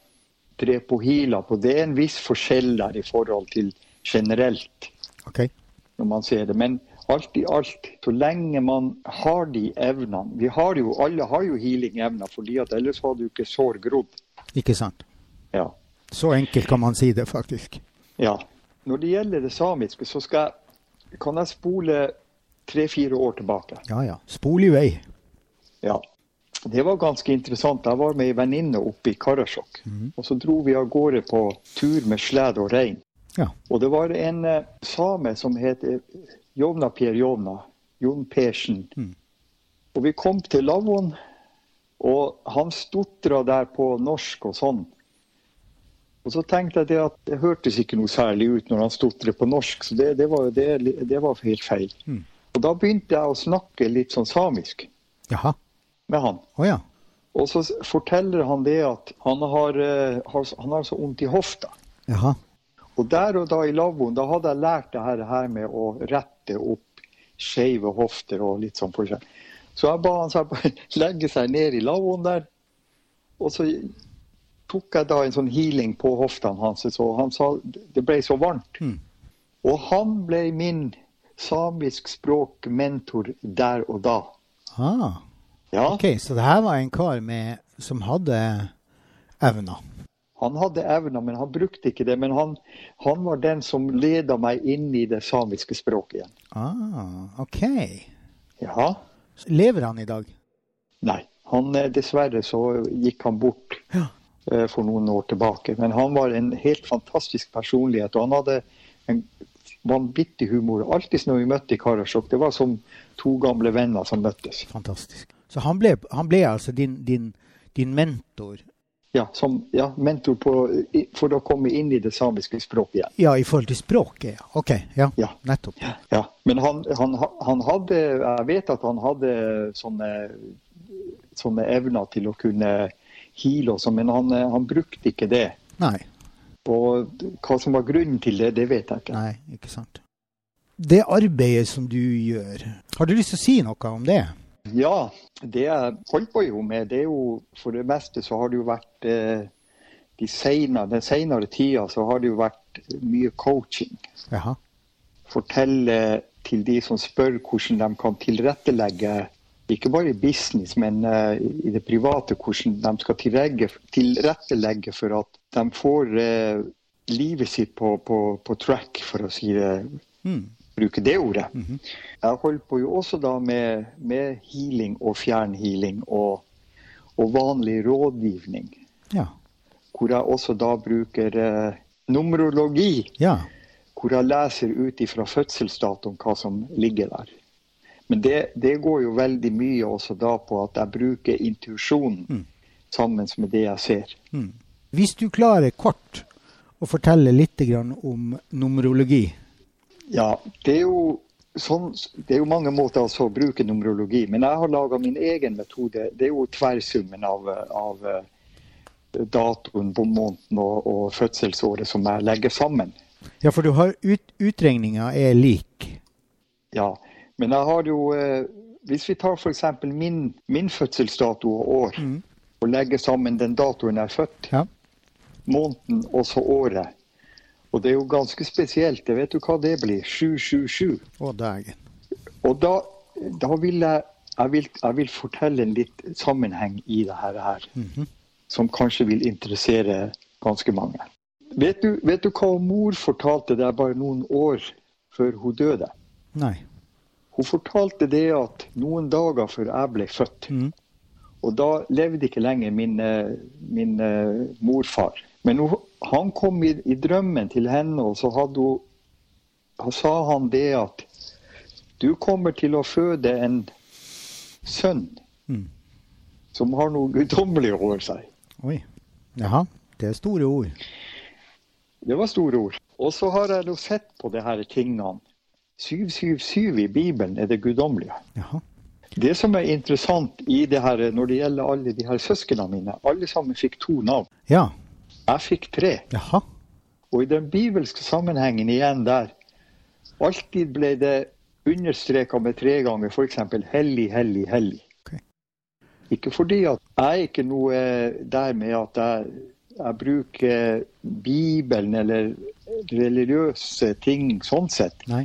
S2: drev på Hila på, det er en viss forskjell der i forhold til generelt.
S1: Okay.
S2: Når man ser det. Men alt i alt, så lenge man har de evnene vi har jo, Alle har jo healing-evner, fordi at ellers hadde jo ikke sår grodd.
S1: Ikke sant.
S2: Ja.
S1: Så enkelt kan man si det, faktisk.
S2: Ja. Når det gjelder det samiske, så skal, jeg, kan jeg spole tre-fire år tilbake.
S1: Ja ja. Spol i vei.
S2: Ja. Det var ganske interessant. Jeg var med ei venninne oppe i Karasjok.
S1: Mm.
S2: Og så dro vi av gårde på tur med slede og rein.
S1: Ja.
S2: Og det var en eh, same som het eh, Jovna Per Jovna. Jon Persen.
S1: Mm.
S2: Og vi kom til lavvoen, og han stotra der på norsk og sånn. Og så tenkte jeg det at det hørtes ikke noe særlig ut når han stotrer på norsk, så det, det, var, det, det var helt feil.
S1: Mm.
S2: Og da begynte jeg å snakke litt sånn samisk
S1: Jaha.
S2: med han.
S1: Oh, ja.
S2: Og så forteller han det at han har, eh, har, han har så vondt i hofta.
S1: Jaha.
S2: Og der og da i lavvoen, da hadde jeg lært det her, her med å rette opp skeive hofter og litt sånn forskjell. Så jeg ba han seg <laughs> legge seg ned i lavvoen der. Og så tok jeg da en sånn healing på hoftene hans, så han sa det ble så varmt.
S1: Mm.
S2: Og han ble min samisk språk-mentor der og da.
S1: Ah.
S2: Ja,
S1: OK, så det her var en kar med, som hadde evner.
S2: Han hadde evner, men han brukte ikke det. Men han, han var den som leda meg inn i det samiske språket igjen.
S1: Ah, OK.
S2: Ja.
S1: Lever han i dag?
S2: Nei. Han, eh, dessverre så gikk han bort
S1: Ja.
S2: uh, for noen år tilbake. Men han var en helt fantastisk personlighet. Og han hadde en vanvittig humor. Alltid når vi møtte i Karasjok, det var som to gamle venner som møttes.
S1: Fantastisk. Så han ble, han ble altså din, din, din mentor
S2: Ja, som ja, mentor på, for å komme inn i det samiske språket igjen.
S1: Ja, i forhold til språket, ja. OK. Ja,
S2: Ja.
S1: nettopp.
S2: Ja, Men han, han, han hadde Jeg vet at han hadde sånne, sånne evner til å kunne heale også, men han, han brukte ikke det.
S1: Nei.
S2: Og hva som var grunnen til det, det vet jeg ikke.
S1: Nei, ikke sant. Det arbeidet som du gjør, har du lyst til å si noe om det?
S2: Ja, det jeg holder på jo med, det er jo for det meste så har det jo vært eh, de senere, Den senere tida så har det jo vært mye coaching.
S1: Jaha.
S2: Fortelle til de som spør hvordan de kan tilrettelegge, ikke bare i business, men eh, i det private, hvordan de skal tilrettelegge for at de får eh, livet sitt på, på, på track, for å si det,
S1: Mm.
S2: Bruke det ordet.
S1: Mhm.
S2: Jeg holder på jo også da med, med healing og fjernhealing og, og vanlig rådgivning.
S1: Ja.
S2: Hvor jeg også da bruker eh, numerologi.
S1: Ja.
S2: Hvor jeg leser ut ifra fødselsdatoen hva som ligger der. Men det, det går jo veldig mye også da på at jeg bruker intuisjonen
S1: Mm.
S2: sammen med det jeg ser.
S1: Mm. Hvis du klarer kort å fortelle litt grann om numerologi.
S2: Ja, det er jo sånn, det er jo mange måter altså å bruke numerologi, men jeg har laga min egen metode. Det er jo tverrsummen av, av eh, datoen på måneden og, og fødselsåret som jeg legger sammen.
S1: Ja, for du har ut, utregninga er lik.
S2: Ja, Men jeg har jo eh, Hvis vi tar f.eks. Min, min fødselsdato og år,
S1: Mm.
S2: og legger sammen den datoen jeg er født,
S1: Ja.
S2: måneden og så året Og det er jo ganske spesielt. Jeg vet du hva det blir? 777.
S1: Å, dagen.
S2: Og da, da vil jeg jeg vil, jeg vil fortelle en litt sammenheng i det her, mm
S1: -hmm.
S2: som kanskje vil interessere ganske mange. Vet du, vet du hva mor fortalte deg bare noen år før hun døde?
S1: Nei.
S2: Hun fortalte det at noen dager før jeg ble født,
S1: Mm.
S2: og da levde ikke lenger min, eh, min eh, morfar. Men hun, han kom i, i drømmen til henne, og så hun, sa han det at du kommer til å føde en sønn
S1: Mm.
S2: som har noe guddommelig over seg.
S1: Oi. Jaha. Det er store ord.
S2: Det var store ord. Og så har jeg jo sett på de her tingene. 777 i Bibelen er det guddommelige.
S1: Jaha.
S2: Det som er interessant i det her, når det gjelder alle de her søsknene mine, alle sammen fikk to navn.
S1: Ja.
S2: Jeg fikk tre.
S1: Jaha.
S2: Og i den bibelske sammenhengen igjen der, alltid ble det understreka med tre ganger f.eks. hellig, hellig, hellig.
S1: Okay.
S2: Ikke fordi at jeg ikke noe der med at jeg, jeg bruker Bibelen eller religiøse ting sånn sett.
S1: Nei.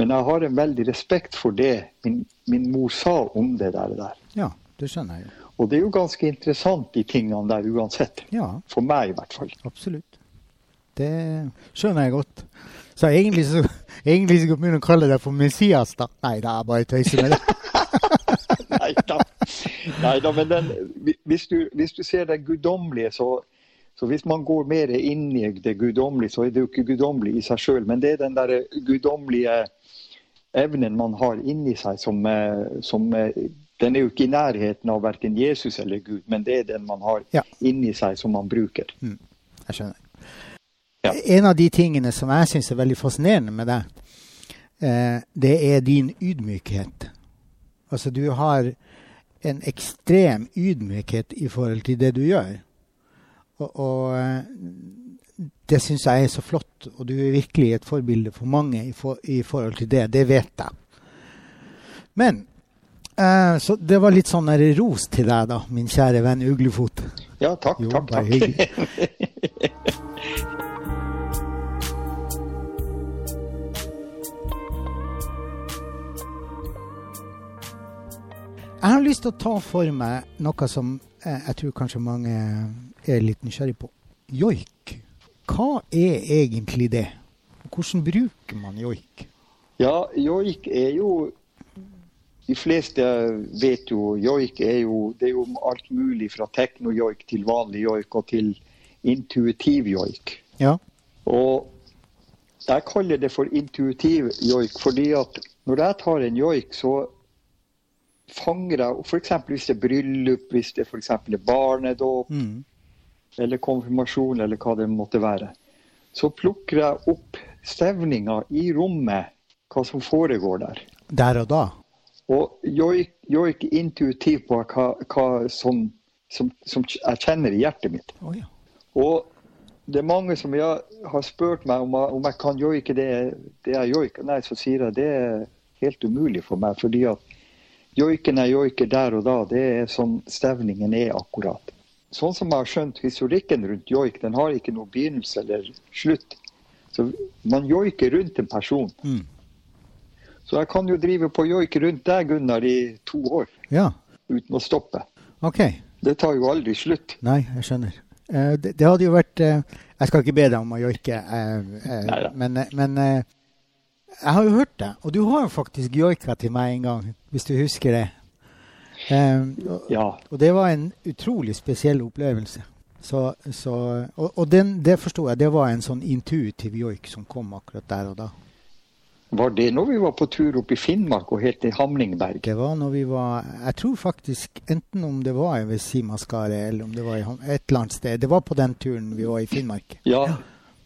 S2: Men jeg har en veldig respekt for det min, min mor sa om det der. der.
S1: Ja, det skjønner jeg jo.
S2: Og det er jo ganske interessant, de tingene der uansett.
S1: Ja,
S2: For meg i hvert fall.
S1: absolutt. Det skjønner jeg godt. Så egentlig så egentlig skal jeg begynne å kalle deg for Messias, da. Nei, da, jeg bare tøyser med det. <laughs>
S2: Nei da. Nei da, men den, hvis, du, hvis du ser det guddommelige, så, så hvis man går mer inn i det guddommelige, så er det jo ikke guddommelig i seg sjøl, men det er den der guddommelige evnen man har inni seg som, eh, som eh, Den er jo ikke i nærheten av verken Jesus eller Gud, men det er den man har
S1: Ja.
S2: inni seg som man bruker.
S1: Jeg skjønner.
S2: Ja.
S1: En av de tingene som jeg syns er veldig fascinerende med deg, eh, det er din ydmykhet. Altså, du har en ekstrem ydmykhet i forhold til det du gjør. Og, og eh, det syns jeg er så flott, og du er virkelig et forbilde for mange i, for, i forhold til det. Det vet jeg. Men eh, Så det var litt sånn der ros til deg, da, min kjære venn Uglefot.
S2: Ja, takk,
S1: Jo,
S2: takk, takk.
S1: Jeg har lyst til å ta for meg noe som eh, jeg tror kanskje mange er litt nysgjerrig på. Joik. Hva er egentlig det? Hvordan bruker man joik?
S2: Ja, joik er jo De fleste vet jo joik er jo Det er jo alt mulig fra tekno-joik til vanlig joik og til intuitiv joik.
S1: Ja.
S2: Og jeg kaller det for intuitiv joik fordi at når jeg tar en joik, så fanger jeg f.eks. hvis det er bryllup, hvis det f.eks. er barnedåp
S1: Mm.
S2: eller konfirmasjon eller hva det måtte være, så plukker jeg opp stevninga i rommet, hva som foregår der.
S1: Der og da.
S2: Og joik, er intuitivt på hva, hva som, som, som jeg kjenner i hjertet mitt.
S1: Oh, ja.
S2: Og det er mange som jeg har spurt meg om, jeg- om jeg kan joike det, det jeg joiker. Nei, så sier jeg det er helt umulig for meg. fordi at joiken jeg joiker der og da, det er sånn stevningen er akkurat. Sånn som jeg har skjønt historikken rundt joik, den har ikke noe begynnelse eller slutt. Så man joiker rundt en person.
S1: Mm.
S2: Så jeg kan jo drive på joik rundt deg, Gunnar, i to år
S1: ja.
S2: uten å stoppe.
S1: OK.
S2: Det tar jo aldri slutt.
S1: Nei, jeg skjønner. Eh, det, det hadde jo vært eh, Jeg skal ikke be deg om å joike, eh, men, men jeg har jo hørt det. Og du har jo faktisk joika til meg en gang, hvis du husker det. Og,
S2: Ja.
S1: og det var en utrolig spesiell opplevelse. Så, så, og og den, det forsto jeg, det var en sånn intuitiv joik som kom akkurat der og da.
S2: Var det når vi var på tur opp i Finnmark og helt til Hamlingberg?
S1: Det var når vi var Jeg tror faktisk enten om det var ved Simaskaret eller om det var et eller annet sted. Det var på den turen vi var i Finnmark.
S2: Ja,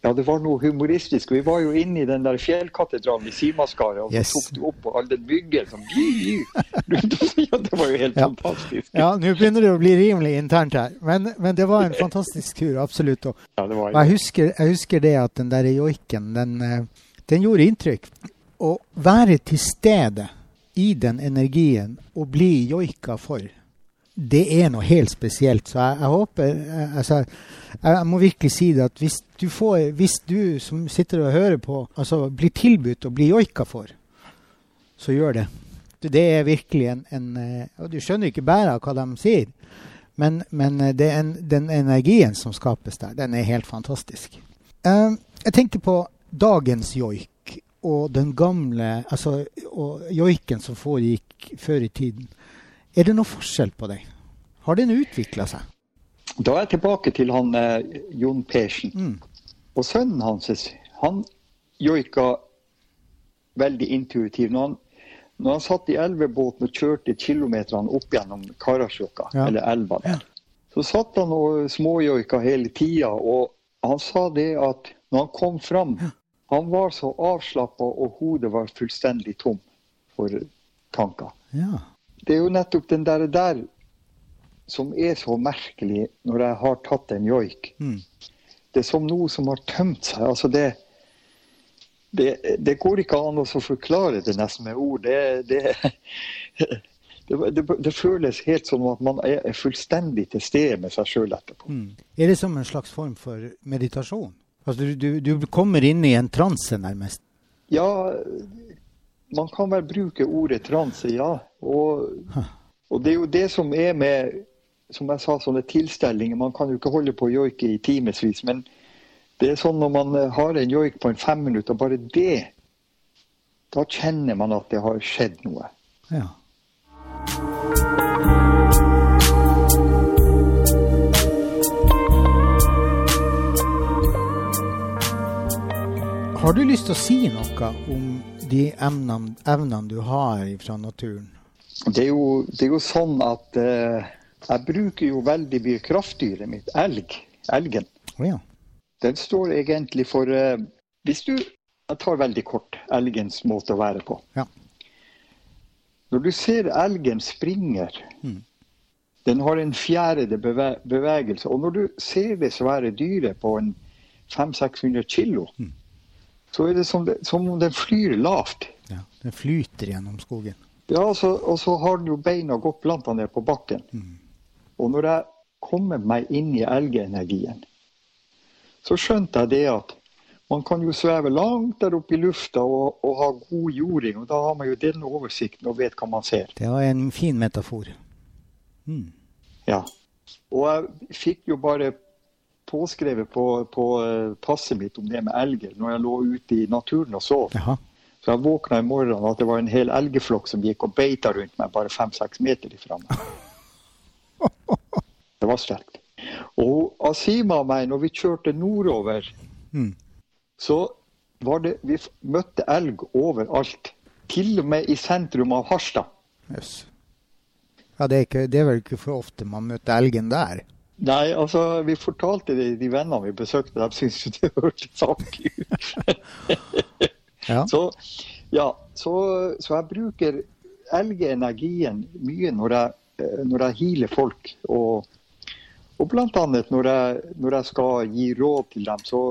S2: ja, det var noe humoristisk. Vi var jo inne i den der fjellkatedralen i Simaskaret, og
S1: Yes.
S2: tok du opp på all den byggen som. <laughs> Ja, det var jo helt
S1: Ja.
S2: fantastisk.
S1: Ja, nå begynner det å bli rimelig internt her. Men, men det var en fantastisk tur, absolutt.
S2: Ja, det var
S1: og jeg, husker, jeg husker det at den der joiken, den, eh, den gjorde inntrykk. Å være til stede i den energien og bli joika for, det er noe helt spesielt. Så jeg, jeg håper altså, jeg må virkelig si det at hvis du, får, hvis du som sitter og hører på, altså blir tilbudt å bli joika for, så gjør det. Det er virkelig en, en Og du skjønner ikke bare hva de sier, men, men en, den energien som skapes der, den er helt fantastisk. Uh, jeg tenker på dagens joik og den gamle altså, og joiken som foregikk før i tiden. Er det noe forskjell på det? Har den utvikla seg?
S2: Da er jeg tilbake til han eh, Jon Persen. Mm. Og sønnen hans han joika veldig intuitivt. Når han, når han satt i elvebåten og kjørte kilometerne opp gjennom Karasjokka, ja. eller elva der, ja. så satt han og småjoika hele tida. Og han sa det at når han kom fram, ja. Han var så avslappa og hodet var fullstendig tom for tanker.
S1: Ja
S2: det er jo nettopp den der, der som er så merkelig når jeg har tatt en joik. Mm. Det er som noe som har tømt seg. altså det, det, det går ikke an å forklare det nesten med ord. <laughs> Det, det, føles helt som at man er fullstendig til stede med seg sjøl etterpå. Mm.
S1: Er det som en slags form for meditasjon? Altså du, du, du kommer inn i en transe, nærmest?
S2: Ja, man kan vel bruke ordet transe, ja. Og, og, det er jo det som er med som jeg sa, sånne tilstelninger. Man kan jo ikke holde på å joike i timevis. Men det er sånn når man har en joik på en fem minutter, bare det Da kjenner man at det har skjedd noe.
S1: Ja. Har du lyst til å si noe om de evnene, evnene du har fra naturen?
S2: Det er jo, det er jo sånn at eh, jeg bruker jo veldig mye kraftdyret mitt, elg. Elgen.
S1: Oh, ja.
S2: Den står egentlig for eh, Hvis du Jeg tar veldig kort elgens måte å være på.
S1: Ja.
S2: Når du ser elgen springer mm. Den har en fjerde beve bevegelse. Og når du ser det svære dyret på en 500-600 kilo, mm så er det som, det, som om den flyr lavt.
S1: Ja, Den flyter gjennom skogen.
S2: Ja, så, og så har den jo beina godt planta ned på bakken. Mm. Og når jeg kommer meg inn i elgenergien, så skjønte jeg det at man kan jo sveve langt der oppe i lufta og, og, ha god jording. og Da har man jo den oversikten og vet hva man ser.
S1: Det var en fin metafor.
S2: Mm. Ja. Og jeg fikk jo bare påskrevet på, på, eh, passet mitt om det med elger når jeg lå ute i naturen og sov.
S1: Jaha.
S2: Så jeg våkna i morgen at det var en hel elgflokk som gikk og beita rundt meg bare fem-seks meter ifra meg. <laughs> Det var sterkt. Og Asima og meg, når vi kjørte nordover, mm. så var det Vi møtte elg overalt. Til og med i sentrum av Harstad.
S1: Yes. Ja, det er, ikke, det er vel ikke for ofte man møter elgen der?
S2: Nei, altså vi fortalte det de vennene vi besøkte, de syntes jo det hørtes artig ut. <laughs> ja. Så, ja, så, så, jeg bruker elgenergien mye når jeg, eh, når jeg healer folk. Og, og bl.a. Når, jeg, når jeg skal gi råd til dem, så,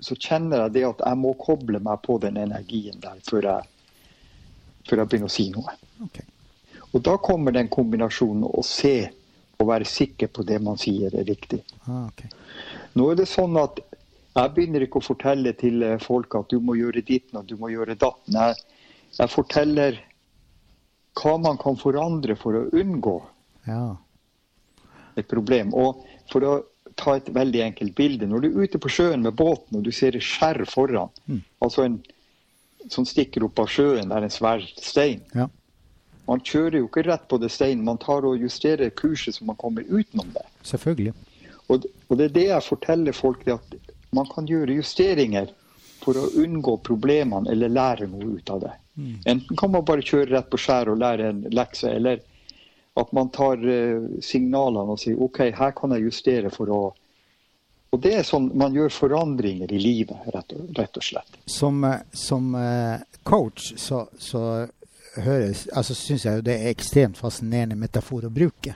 S2: så, kjenner jeg det at jeg må koble meg på den energien der før jeg, før jeg begynner å si noe.
S1: Okay.
S2: Og da kommer den kombinasjonen å se å være sikker på det man sier er riktig.
S1: Ah, okay.
S2: Nå er det sånn at jeg begynner ikke å fortelle til eh, folk at du må gjøre ditt og du må gjøre datten. Jeg, jeg, forteller hva man kan forandre for å unngå
S1: ja.
S2: et problem. Og for å ta et veldig enkelt bilde. Når du er ute på sjøen med båten og du ser et skjær foran, mm. altså en som stikker opp av sjøen, det er en svær stein.
S1: Ja.
S2: Man kjører jo ikke rett på det steinen, man tar og justerer kurset så man kommer utenom det.
S1: Selvfølgelig.
S2: Og, og det er det jeg forteller folk, at man kan gjøre justeringer for å unngå problemene eller lære noe ut av det. Mm. Enten kan man bare kjøre rett på skjæret og lære en lekse, eller at man tar uh, signalene og sier OK, her kan jeg justere for å og det er sånn man gjør forandringer i livet, rett og, rett og slett.
S1: Som, eh, som uh, coach så, så høres, altså syns jeg jo det er ekstremt fascinerende metafor å bruke.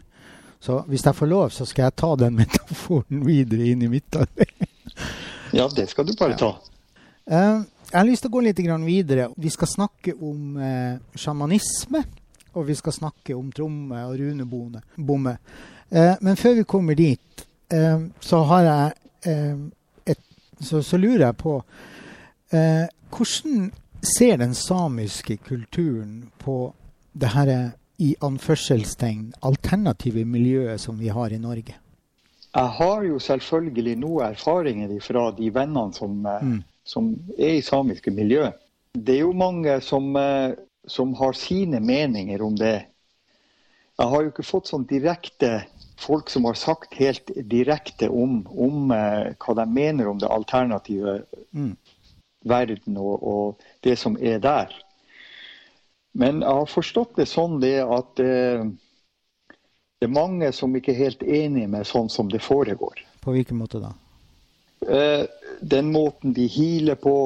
S1: Så hvis jeg får lov, så skal jeg ta den <laughs> metaforen videre inn i mitt arbeid.
S2: ja, det skal du bare ta.
S1: Ja. jeg har lyst til å gå litt videre. Vi skal snakke om eh, sjamanisme, og vi skal snakke om tromme og runebomme. Eh, men før vi kommer dit, eh, så har jeg eh, et, så, så, lurer jeg på eh, Hvordan ser den samiske kulturen på det her i anførselstegn alternative miljøet som vi har i Norge?
S2: Jeg har jo selvfølgelig noe erfaringer fra de vennene som, eh, mm. som er i samiske miljø. Det er jo mange som, eh, som, har sine meninger om det. Jeg har jo ikke fått sånn direkte folk som har sagt helt direkte om, om uh, hva de mener om det alternative mm. Verden og, og, det som er der. Men jeg har forstått det sånn det at eh, det er mange som ikke er helt enige med sånn som det foregår.
S1: På hvilken måte da?
S2: Eh, den måten de healer på,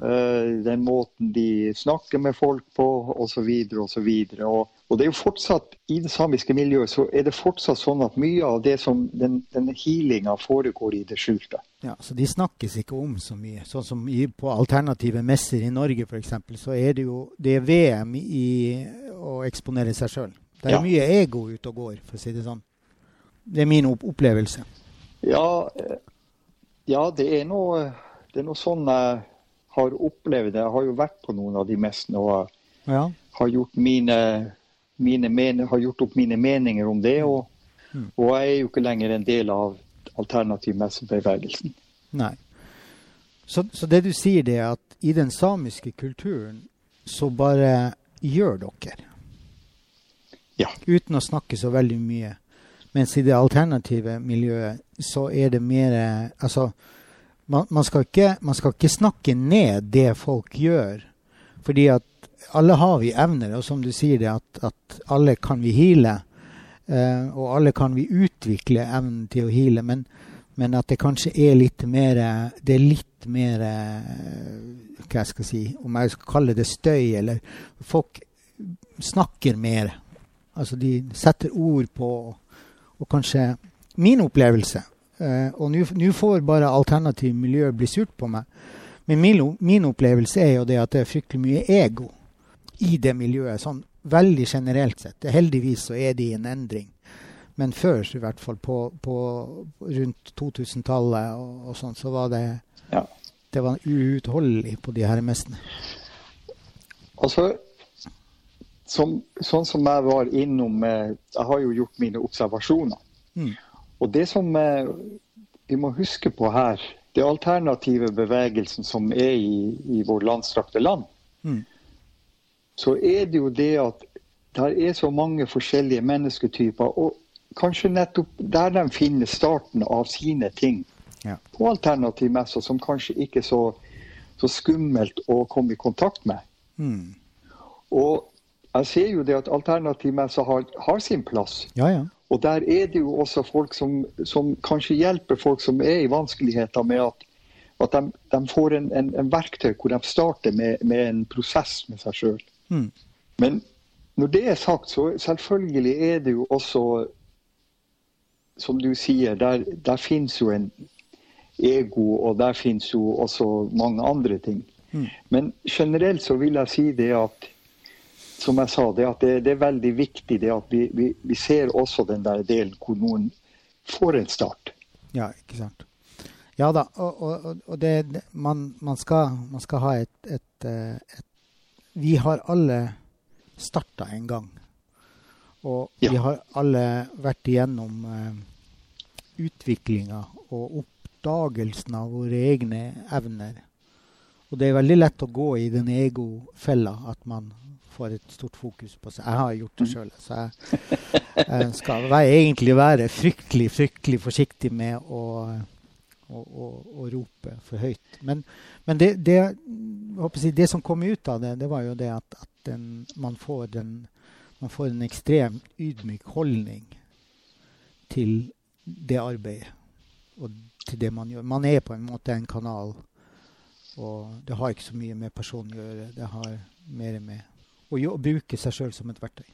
S2: eh, den måten de snakker med folk på osv. osv. Og, så videre, og det er jo fortsatt, I det samiske miljøet så er det fortsatt sånn at mye av det som den, denne healinga foregår i det skjulte.
S1: Ja, Så de snakkes ikke om så mye. Sånn som i, på alternative messer i Norge f.eks., så er det jo det er VM i å eksponere seg sjøl. Det er ja. mye ego ute og går, for å si det sånn. Det er min opplevelse.
S2: Ja, eh, ja det, er noe, det, er noe, sånn jeg har opplevd det. Jeg har jo vært på noen av de messene og ja. har, gjort mine, har gjort opp mine meninger om det. Og, mm. og, jeg er jo ikke lenger en del av alternativ messebevegelsen.
S1: Nei. Så, så, det du sier, det er at i den samiske kulturen så bare gjør dere.
S2: Ja.
S1: Uten å snakke så veldig mye. Mens i det alternative miljøet så er det mer Altså, man, man, skal ikke, man, skal ikke, snakke ned det folk gjør. Fordi at alle har vi evner, og som du sier det, at, at alle kan vi heale. Uh, og alle kan vi utvikle evnen til å heale. Men, men, at det kanskje er litt mer Det er litt mer Hva jeg skal si Om jeg skal kalle det støy, eller Folk snakker mer Altså de setter ord på og kanskje min opplevelse. Uh, og nå får bare alternativ miljø bli surt på meg. Men min, min, opplevelse er jo det at det er fryktelig mye ego i det miljøet. Sånn veldig generelt sett. Heldigvis så er det i en endring. Men før, i hvert fall på, på rundt 2000-tallet og, og sånn, så var det ja. det var uutholdelig på de her mestene.
S2: Altså, som, sånn som jeg var innom eh, Jeg har jo gjort mine observasjoner. Mm. Og det som eh, vi må huske på her, det alternative bevegelsen som er i, i vår landstrakte land, mm. Så er det jo det at det er så mange forskjellige mennesketyper. Og kanskje nettopp der de finner starten av sine ting ja. på alternativmesser, som kanskje ikke er så, så skummelt å komme i kontakt med. Mm. Og jeg ser jo det at alternativmessa har, har sin plass.
S1: Ja, ja.
S2: Og der er det jo også folk som, som, kanskje hjelper folk som er i vanskeligheter, med at, at de, de, får en, en, en, verktøy hvor de starter med, med en prosess med seg sjøl. Mm. Men når det er sagt, så selvfølgelig er det jo også Som du sier, der, der finnes jo en ego, og der finnes jo også mange andre ting. Mm. Men generelt så vil jeg si det at som jeg sa, det, det, det, er veldig viktig det at vi, vi, vi, ser også den der delen hvor noen får en start.
S1: Ja, ikke sant. Ja da, og, og, og det, man, man, skal, man, skal, ha et, et, et, Vi har alle starta en gang. Og ja. vi har alle vært igjennom eh, utviklinga og oppdagelsen av våre egne evner. Og det er veldig lett å gå i den egofella at man får et stort fokus på seg. Jeg har gjort det sjøl, så jeg, <laughs> jeg skal være, egentlig være fryktelig, fryktelig forsiktig med å, å, å, å rope for høyt. Men, men det, det, jeg, det, som kom ut av det, det var jo det at, at den, man, får den, man får en ekstremt ydmyk holdning til det arbeidet og til det man gjør. Man er på en måte en kanal. Og det har ikke så mye med personen å gjøre. Det har mer med å, å bruke seg sjøl som et verktøy.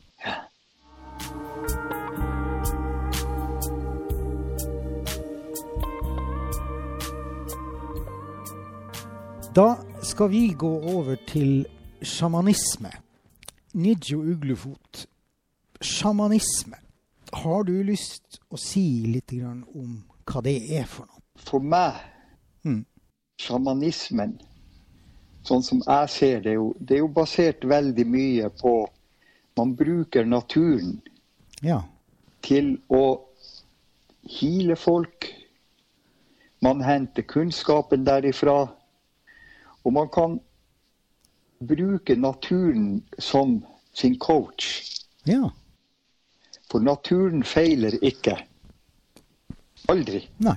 S1: Da skal vi gå over til sjamanisme. Nijo Uglefot, sjamanisme. Har du lyst å si litt om hva det er for noe?
S2: For meg, mm. sjamanismen, sånn som jeg ser det, det er jo basert veldig mye på Man bruker naturen
S1: ja.
S2: til å hile folk. Man henter kunnskapen derifra. Og man kan bruke naturen som sin coach.
S1: Ja.
S2: For naturen feiler ikke. Aldri.
S1: Nei.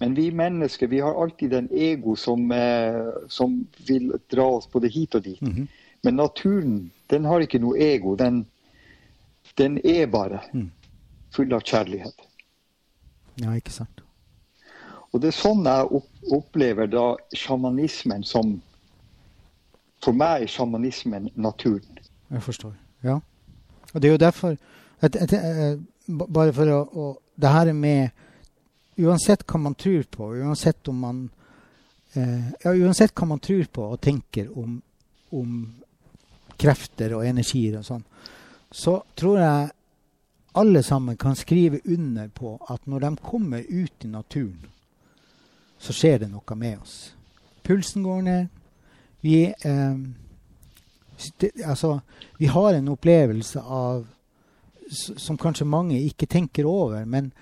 S2: Men vi mennesker vi har alltid en ego som, eh, som vil dra oss både hit og dit. Mm -hmm. Men naturen den har ikke noe ego. Den, den er bare mm. full av kjærlighet.
S1: Ja, ikke sant.
S2: Og det er sånn jeg opplever da sjamanismen som For meg er sjamanismen naturen.
S1: Jeg forstår. Ja. Og det er jo derfor at, at, at, Bare for å, å Det her med Uansett hva man tror på, uansett om man eh, ja, uansett hva man tror på og tenker om, om krefter og energier og sånn, så tror jeg alle sammen kan skrive under på at når de kommer ut i naturen, så skjer det noe med oss. Pulsen går ned. Vi, eh, det, altså, vi har en opplevelse av som kanskje mange ikke tenker over, men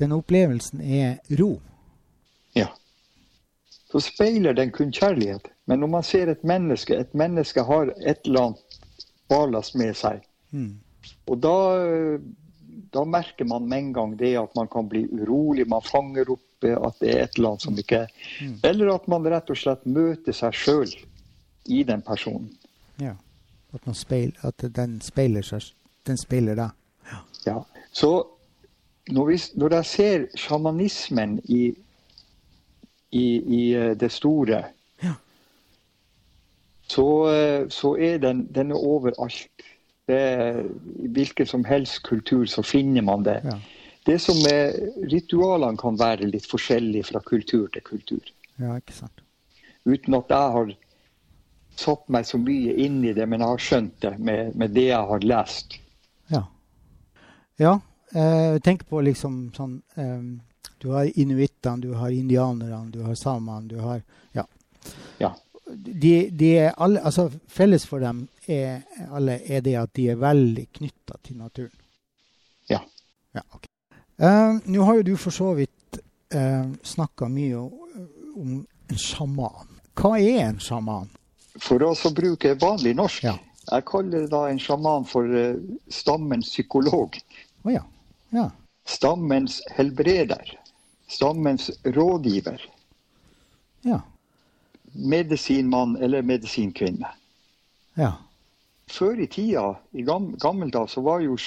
S1: den opplevelsen er ro.
S2: Ja. Så speiler den kun kjærlighet. Men når man ser et menneske Et menneske har et eller annet ballast med seg. Mm. Og da, da, merker man med en gang det at man kan bli urolig. Man fanger opp at det er et eller annet som ikke er. Eller at man rett og slett møter seg sjøl i den personen.
S1: Ja. At, speil, at den speiler seg Den speiler deg.
S2: Ja. ja. Så når, vi, når jeg ser sjamanismen i, i, i eh, det store,
S1: ja.
S2: så, eh, så, er den, den er overalt. Det, I hvilken som helst kultur så finner man det.
S1: Ja.
S2: Det som er, Ritualene kan være litt forskjellige fra kultur til kultur.
S1: Ja, ikke sant.
S2: Uten at jeg har satt meg så mye inn i det, men jeg har skjønt det med, med det jeg har lest.
S1: Ja. Ja, eh, tenk på liksom sånn eh, Du har inuittene, du har indianerne, du har samene, du har Ja.
S2: ja.
S1: De, de, er alle Altså, felles for dem er, alle er det at de er veldig knytta til naturen.
S2: Ja.
S1: ja okay. Uh, Nå har jo du for så vidt uh, eh, snakka mye om, om en sjaman. Hva er en sjaman?
S2: For oss å bruke vanlig norsk.
S1: Ja.
S2: Jeg kaller da en sjaman for uh, stammens psykolog.
S1: Oh, ja. Ja.
S2: Stammens helbreder. Stammens rådgiver.
S1: Ja.
S2: Medisinmann eller medisinkvinne.
S1: Ja.
S2: Før i tida, i gam gammeldags, så var jo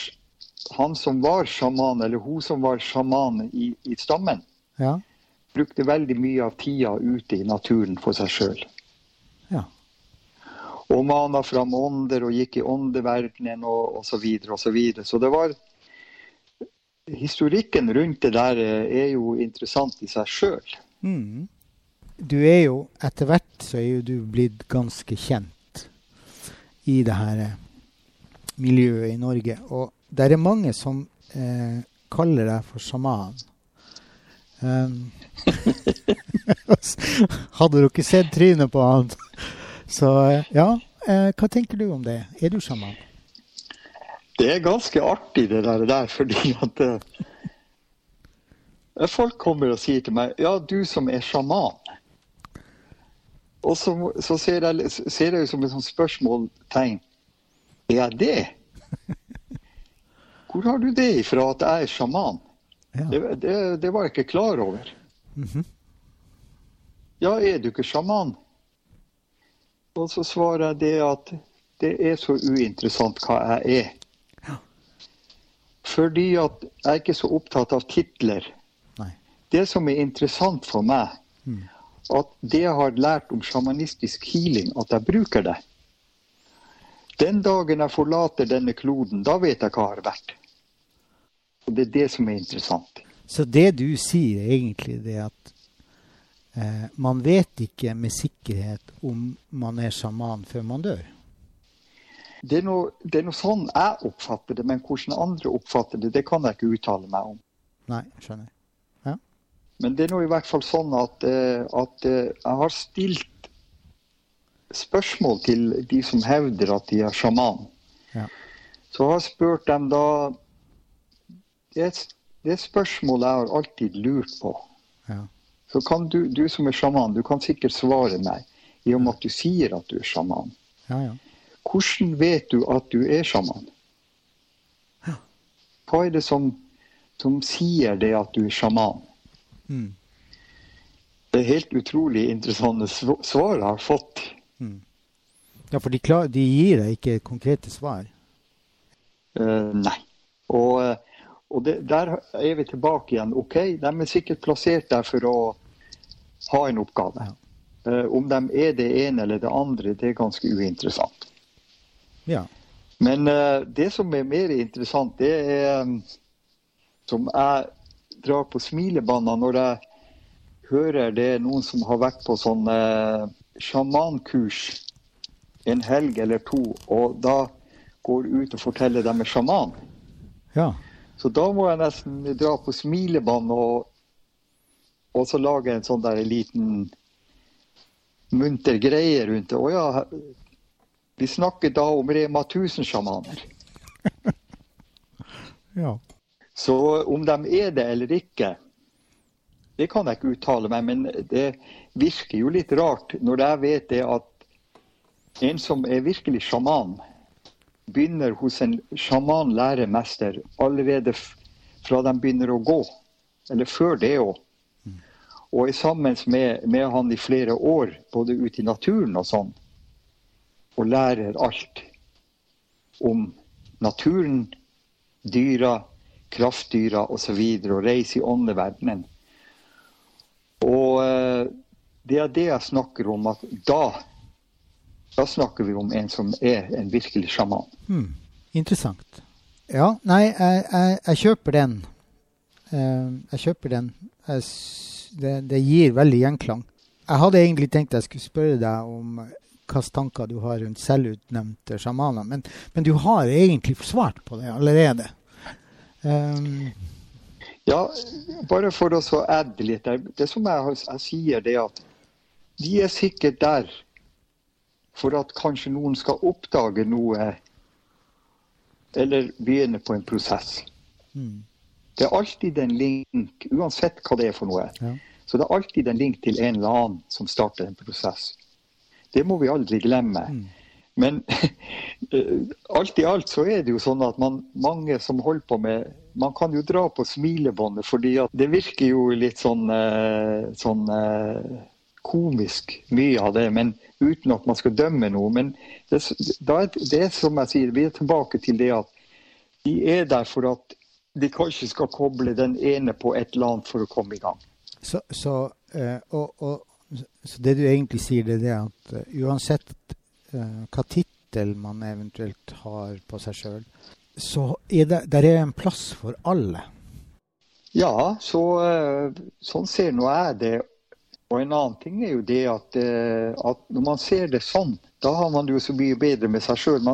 S2: han som var sjaman, eller hun som var sjaman i, i stammen,
S1: ja.
S2: brukte veldig mye av tida ute i naturen for seg sjøl.
S1: Ja.
S2: Og mana fram ånder og gikk i åndeverdenen og osv. Så, videre, og så, videre. så det var historikken rundt det der eh, er jo interessant i seg sjøl.
S1: Mm. Du er jo etter hvert så er jo du blitt ganske kjent i det her eh, miljøet i Norge. Og det er mange som eh, kaller deg for sjaman. Um, <laughs> hadde dere sett trynet på han? Så eh, ja, eh, hva tenker du om det? Er du sjaman?
S2: Det er ganske artig, det der, der fordi at uh, Folk kommer og sier til meg ja, du som er sjaman. Og så, så ser, jeg, ser som et sånt spørsmålstegn. Er jeg det? Hvor har du det ifra at jeg er sjaman?
S1: Ja.
S2: Det, det, det, var jeg ikke klar over.
S1: Mm -hmm.
S2: Ja, er du ikke sjaman? Og så svarer jeg det at det er så uinteressant hva jeg er. Fordi at jeg er ikke så opptatt av titler. Det som er interessant for meg,
S1: mm.
S2: at det jeg har lært om sjamanistisk healing, at jeg bruker det. Den dagen jeg forlater denne kloden, da vet jeg hva jeg har vært. Og det er det som er interessant.
S1: Så det du sier, er egentlig det at eh, man vet ikke med sikkerhet om man er sjaman før man dør.
S2: Det er, noe, det er noe sånn jeg oppfatter det, men hvordan andre oppfatter det, det kan jeg ikke uttale meg om.
S1: Nei, skjønner.
S2: Men det er nå i hvert fall sånn at, eh, at eh, jeg har stilt spørsmål til de som hevder at de er sjaman.
S1: Ja.
S2: Så jeg har spurt dem da Det det spørsmålet jeg har alltid lurt på.
S1: Ja.
S2: Så kan du, du som er sjaman, du kan sikkert svare meg i og med at du sier at du er sjaman.
S1: Ja, ja.
S2: Hvordan vet du at du er sjaman?
S1: Ja.
S2: Hva er det som, som sier det at du er sjaman?
S1: Mm.
S2: Det er helt utrolig interessante svar jeg har fått.
S1: Ja for de, klar, de gir deg ikke konkrete svar.
S2: Uh, nei. Og, eh, og det, der er vi tilbake igjen. OK, de er sikkert plassert der for å ha en oppgave.
S1: Ja.
S2: Uh, om de er det ene eller det andre, det er ganske uinteressant.
S1: Ja.
S2: Men uh, det som er mer interessant, det er um, som jeg drar på smilebånda når jeg hører det er noen som har vært på sånn eh, sjamankurs en helg eller to, og da går ut og forteller dem er sjaman.
S1: ja.
S2: Så da må jeg nesten dra på smilebånd og, og så lage en sånn der liten munter greie rundt det. Å ja, vi snakker da om Rema 1000-sjamaner. <laughs>
S1: ja.
S2: Så om de er det eller ikke, det kan jeg ikke uttale meg, men det virker jo litt rart når jeg vet det at en som er virkelig sjaman, begynner hos en sjaman-læremester allerede fra de begynner å gå, eller før det òg. Og er sammen med, med han i flere år, både ute i naturen og sånn, og lærer alt om naturen, dyra, kraftdyra osv. Og, og reiser i åndeverdenen. Og eh, det er det jeg snakker om, at da da snakker vi om en som er en virkelig sjaman.
S1: Hmm. Interessant. Ja, nei, jeg, jeg, jeg kjøper den. Eh, jeg kjøper den. Jeg, det, det gir veldig gjenklang. Jeg hadde egentlig tenkt jeg skulle spørre deg om hvilke tanker du har rundt selvutnevnte sjamaner, men, men du har egentlig svart på det allerede. Um,
S2: Ja, bare for å så adde litt. Det som jeg, jeg sier, det er at de er sikkert der for at kanskje noen skal oppdage noe eller begynne på en prosess.
S1: mm,
S2: Det er alltid en link, uansett hva det er for noe.
S1: Ja.
S2: Så det er alltid en link til en eller annen som starter en prosess. Det må vi aldri glemme.
S1: Mm.
S2: Men <laughs> eh, alt i alt så er det jo sånn at man, mange som holder på med Man kan jo dra på smilebåndet, fordi det virker jo litt sånn, eh, sånn eh, komisk mye av det, men uten at man skal dømme noe. Men det, det er som jeg sier, vi er tilbake til det at de er der for at de kanskje skal koble den ene på et eller annet for å komme i gang.
S1: så, så, eh, og, og, så det du egentlig sier, det er at uansett hva tittel man eventuelt har på seg sjøl, så er det der er en plass for alle.
S2: Ja, så, eh, sånn ser nå jeg det. Og en annen ting er jo det at, eh, at når man ser det sånn, da har man det jo så mye bedre med seg sjøl.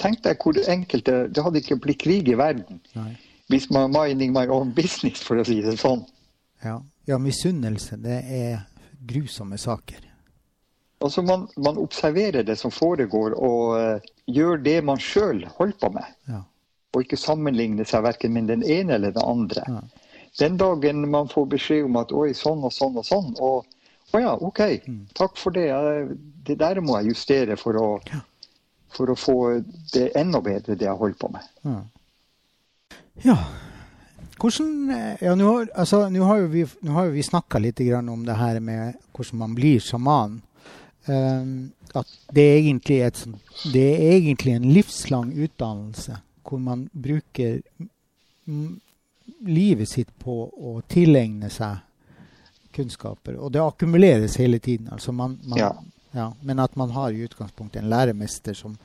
S2: Tenk deg hvor enkelt det hadde ikke blitt krig i verden
S1: Nei.
S2: hvis man mining my own business, for å si det sånn.
S1: Ja, ja misunnelse, det er grusomme saker.
S2: Altså man, man observerer det som foregår, og eh, gjør det man sjøl holder på med.
S1: Ja.
S2: Og ikke sammenligne seg verken med den ene eller den andre.
S1: Ja.
S2: Den dagen man får beskjed om at oi, sånn og sånn og sånn, og å ja, OK,
S1: Mm.
S2: takk for det. Det der må jeg justere for å,
S1: Ja.
S2: for å få det enda bedre, det jeg holder på med.
S1: Ja. ja. Hvordan eh, Ja, nå altså, har jo vi, nå har jo vi snakka litt grann om det her med hvordan man blir sjaman. Um, at det er, egentlig et, det er egentlig en livslang utdannelse hvor man bruker livet sitt på å tilegne seg kunnskaper. Og det akkumuleres hele tiden. Altså man, man,
S2: Ja.
S1: ja, men at man har i utgangspunktet en læremester som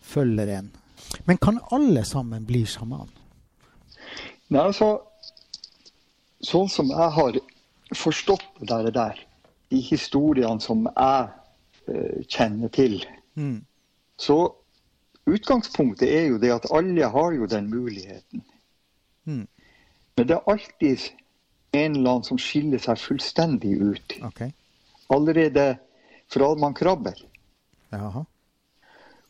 S1: følger en. Men kan alle sammen bli sjaman?
S2: Nei, altså, sånn som jeg har forstått det der, i de historiene som jeg kjenner til,
S1: Mm.
S2: så utgangspunktet er jo det at alle har jo den muligheten.
S1: Mm.
S2: Men det er alltid en eller annen som skiller seg fullstendig ut.
S1: Okay.
S2: Allerede fra man krabber.
S1: Jaha.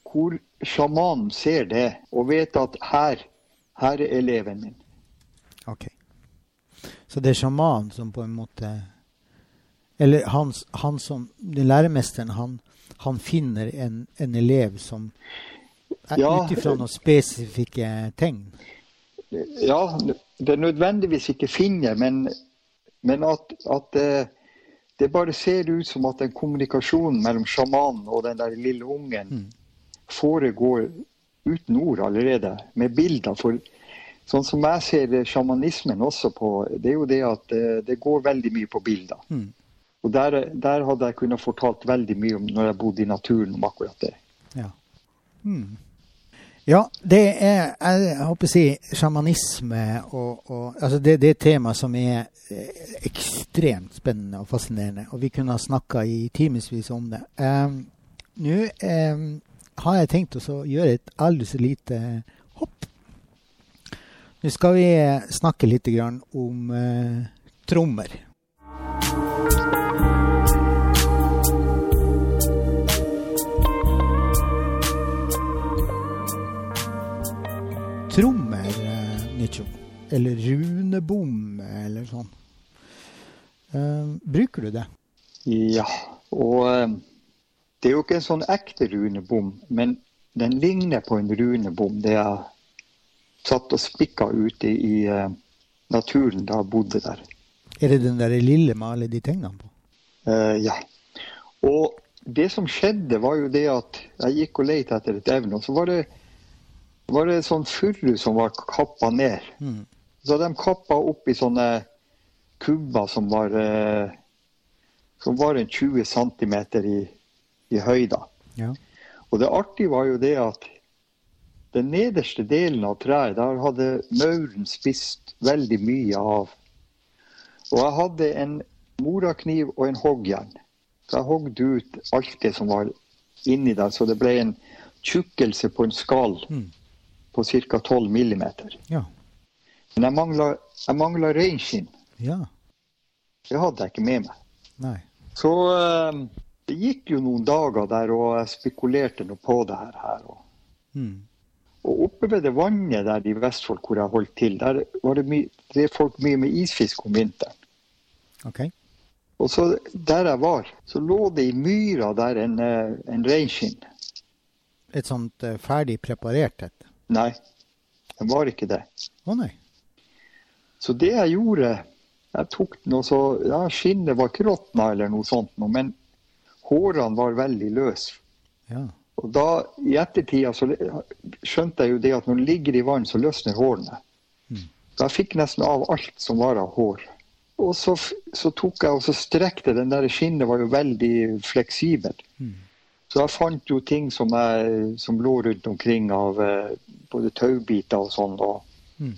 S2: Hvor sjamanen ser det og vet at her, her er eleven min.
S1: ok. Så det er sjamanen som på en måte Eller han, han som den Læremesteren, han, han finner en, en elev som er
S2: Ja,
S1: ut ifra noen spesifikke tegn.
S2: Ja, det nødvendigvis ikke finner, men, men at, at det, det bare ser ut som at den kommunikasjonen mellom sjamanen og den der lille ungen
S1: Mm.
S2: foregår uten ord allerede, med bilder. For sånn som jeg ser sjamanismen også på, det er jo det at eh, det går veldig mye på bilder.
S1: Mm.
S2: Og der, der hadde jeg kunnet fortalt veldig mye om når jeg bodde i naturen om akkurat det.
S1: Ja. hmm. Ja, det er jeg håper å si, sjamanisme og, og altså det, det er et tema som er eh, ekstremt spennende og fascinerende. Og vi kunne ha snakka i timevis om det. Um, Nå um, har jeg tenkt å gjøre et aldri så lite hopp. Nå skal vi eh, snakke litt grann om uh, trommer. Trommer, eh, Nicho. Eller runebom, eller sånn. Eh, bruker du det?
S2: Ja, og eh, det er jo ikke en sånn ekte runebom, men den ligner på en runebom. Det er satt og spikka ute i naturen da jeg bodde der.
S1: Er det den der lille med alle de tingene på?
S2: Eh, ja. Og det som skjedde, var jo det at jeg gikk og lette etter et evne, og så var det, var det sånn furu som var kappa ned.
S1: Mm.
S2: Så de kappa opp i sånne kubber som var, eh, som var en 20 cm i, i høyda.
S1: Ja.
S2: Og det artige var jo det at den nederste delen av treet, der hadde mauren spist veldig mye av. Og jeg hadde en morakniv og en hoggjern. Så jeg hogde ut alt det som var inni der, så det ble en tjukkelse på en skall
S1: Mm.
S2: På ca. 12 millimeter.
S1: Ja.
S2: Men jeg mangla, jeg mangla reinskinn.
S1: ja.
S2: Det hadde jeg ikke med meg.
S1: Nei.
S2: Så eh, det gikk jo noen dager der, og jeg spekulerte noe på det her. og
S1: Mm.
S2: Og oppe ved det vannet der i Vestfold hvor jeg holdt til, der var det drev folk mye med isfisk om vinteren.
S1: OK.
S2: Og så der jeg var, så lå det i myra der en, eh, en reinskinn.
S1: Et sånt eh, ferdig preparert et?
S2: Nei, den var ikke det.
S1: Å nei.
S2: Så det jeg gjorde, jeg tok den og så Ja, skinnet var ikke råtna eller noe sånt, noe, men hårene var veldig løse.
S1: Ja.
S2: Og da, i ettertida, så skjønte jeg jo det at når den ligger i vann, så løsner hårene.
S1: Mm.
S2: Jeg fikk nesten av alt som var av hår. Og så, så tok jeg og så strekte den der skinnet var jo veldig fleksibelt.
S1: Mm.
S2: Så jeg fant jo ting som, jeg, som lå rundt omkring av eh, både taubiter og sånn.
S1: Mm.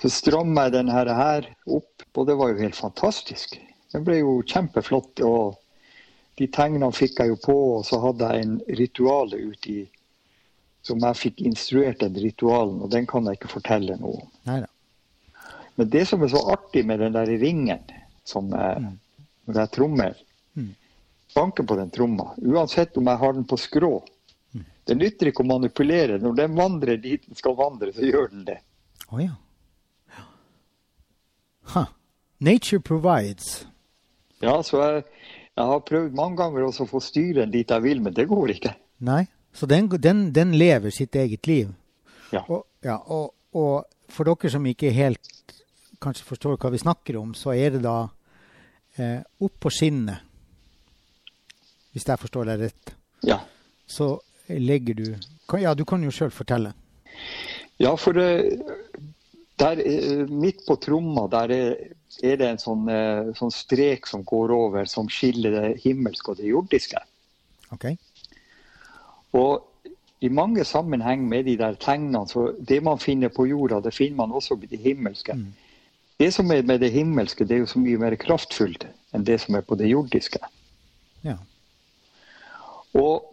S2: så stramma jeg denne her, opp, og det var jo helt fantastisk. Den ble jo kjempeflott. og de tegnene fikk jeg jo på, og så hadde jeg en rituale ute i Som jeg fikk instruert den ritualen, og den kan jeg ikke fortelle noe om.
S1: Neida.
S2: Men det som er så artig med den der ringen, som jeg,
S1: Mm.
S2: når jeg trommer Banker på den tromma, uansett om jeg har den på skrå. Det nytter ikke å manipulere. Når den vandrer dit den skal vandre, så gjør den det.
S1: Å oh, ja. Huh. Nature provides.
S2: Ja, så jeg, jeg har prøvd mange ganger å få styre den dit jeg vil, men det går ikke.
S1: Nei. Så den, den, den lever sitt eget liv.
S2: Ja.
S1: Og, ja, og, og for dere som ikke helt kanskje forstår hva vi snakker om, så er det da eh, opp på skinnet, hvis jeg forstår deg rett,
S2: Ja.
S1: så legger du Ja, du kan jo sjøl fortelle.
S2: Ja, for eh, der, eh, midt på tromma der er, det en sånn, eh, sånn strek som går over, som skiller det himmelske og det jordiske.
S1: OK?
S2: Og i mange sammenheng med de der tegnene, så det man finner på jorda, det finner man også i det himmelske.
S1: Mm.
S2: det som er med det himmelske, det er jo så mye mer kraftfullt enn det som er på det jordiske.
S1: Ja.
S2: Og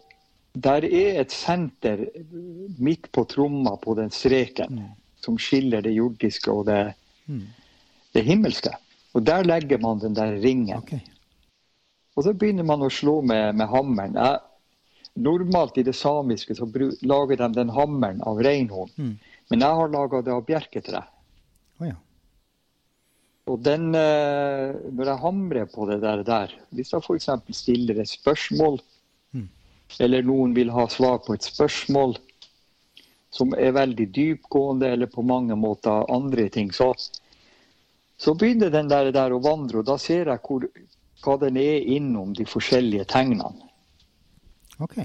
S2: der er et senter midt på tromma, på den streken, som skiller det jordiske og det,
S1: Mm.
S2: det himmelske. Og der legger man den der ringen.
S1: Okay.
S2: Og så begynner man å slå med, med hammeren. Jeg, normalt i det samiske så lager de den hammeren av reinhorn.
S1: Mm.
S2: Men jeg har laga det av bjerketre.
S1: Oh, ja.
S2: Og den, eh, når jeg hamrer på det der, der hvis jeg f.eks. stiller et spørsmål,
S1: Mm.
S2: Eller noen vil ha svar på et spørsmål som er veldig dypgående, eller på mange måter andre ting, så, så begynner den der, der å vandre, og da ser jeg hvor, hva den er innom de forskjellige tegnene.
S1: OK.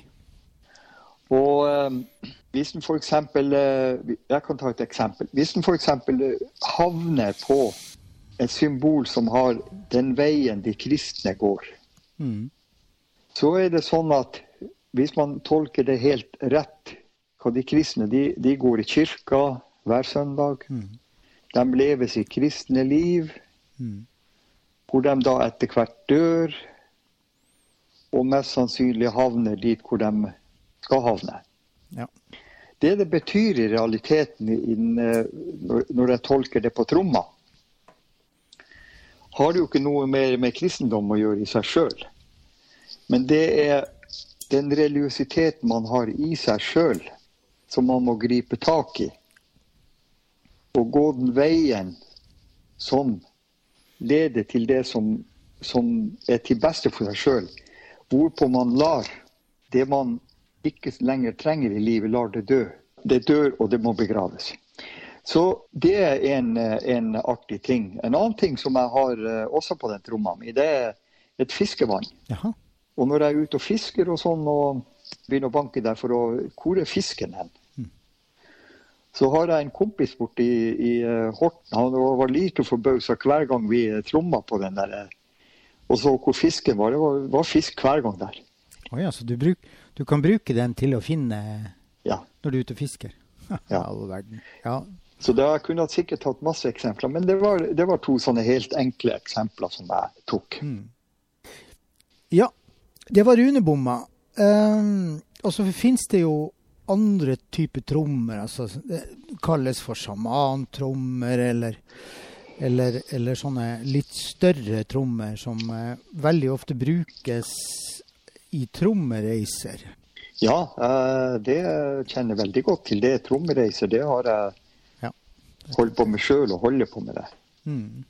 S2: Og eh, hvis den f.eks. Eh, jeg kan ta et eksempel. Hvis den f.eks. havner på et symbol som har 'den veien de kristne går',
S1: Mm.
S2: så er det sånn at hvis man tolker det helt rett hva De kristne de, de går i kirka hver søndag.
S1: Mm.
S2: De lever sitt kristne liv,
S1: Mm.
S2: hvor de da etter hvert dør. Og mest sannsynlig havner dit hvor de skal havne.
S1: Ja.
S2: Det det betyr i realiteten eh, når jeg tolker det på tromma, har det jo ikke noe mer med kristendom å gjøre i seg sjøl. Men det er den religiøsiteten man har i seg sjøl, som man må gripe tak i. Og gå den veien som leder til det som, som er til beste for seg sjøl. Hvorpå man lar det man ikke lenger trenger i livet, lar det dø. Det dør, og det må begraves. Så det er en, en artig ting. En annen ting som jeg har eh, også på den tromma mi, det er et fiskevann.
S1: Jaha.
S2: Og når jeg er ute og fisker og sånn, og begynner å banke der for å Hvor er fisken hen? Så har jeg en kompis borte i, i eh, Horten. Han var like forbausa hver gang vi eh, tromma på den der. eh, Og så hvor fisken var. Det var, var fisk hver gang der.
S1: Å ja, så du, bruk, du kan bruke den til å finne
S2: Ja.
S1: når du er ute og fisker? <laughs>
S2: Ja.
S1: Ja.
S2: Så da kunne jeg sikkert tatt masse eksempler, men det var, det var to sånne helt enkle eksempler som jeg tok.
S1: ja. Det var runebomma. Um, og så finnes det jo andre typer trommer. Altså, det kalles for sjamantrommer eller, eller, eller sånne litt større trommer som uh, veldig ofte brukes i trommereiser.
S2: Ja, uh, det kjenner jeg veldig godt til. Det er trommereiser. Det har jeg
S1: Ja.
S2: holdt på med sjøl og holder på med det.
S1: Mm.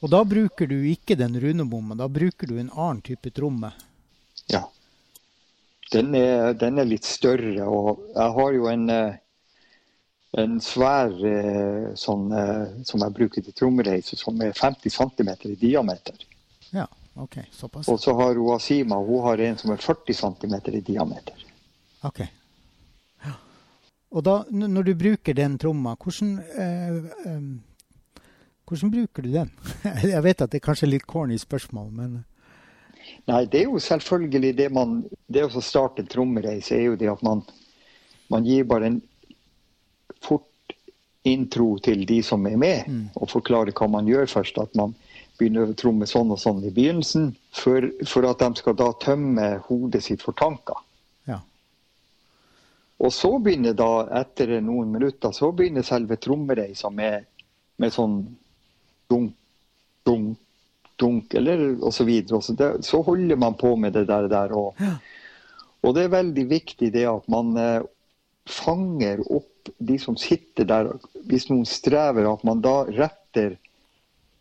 S1: Og da bruker du ikke den runebomma, da bruker du en annen type tromme.
S2: Ja. Den er, den er litt større, og jeg har jo en, eh, en svær eh, sånn eh, som jeg bruker til trommereise, som er 50 cm i diameter.
S1: Ja, OK. Såpass.
S2: Og så har hun Asima hun har en som er 40 cm i diameter.
S1: Ok. Ja. Og da, når du bruker den tromma, hvordan, eh, eh, hvordan bruker du den? <laughs> Jeg vet at det er kanskje litt corny spørsmål, men
S2: Nei, det er jo selvfølgelig det man Det å starte en trommereise er jo det at man, man gir bare en fort intro til de som er med, og forklarer hva man gjør først. At man begynner å tromme sånn og sånn i begynnelsen, for, for at de skal da tømme hodet sitt for tanker.
S1: ja.
S2: Og så begynner da, etter noen minutter, så begynner selve trommereisa med, med sånn dunk, dunk, dunk, eller og så. Så, det, så holder man på med det der. der og, og det er veldig viktig det at man eh, fanger opp de som sitter der. Hvis noen strever, at man da retter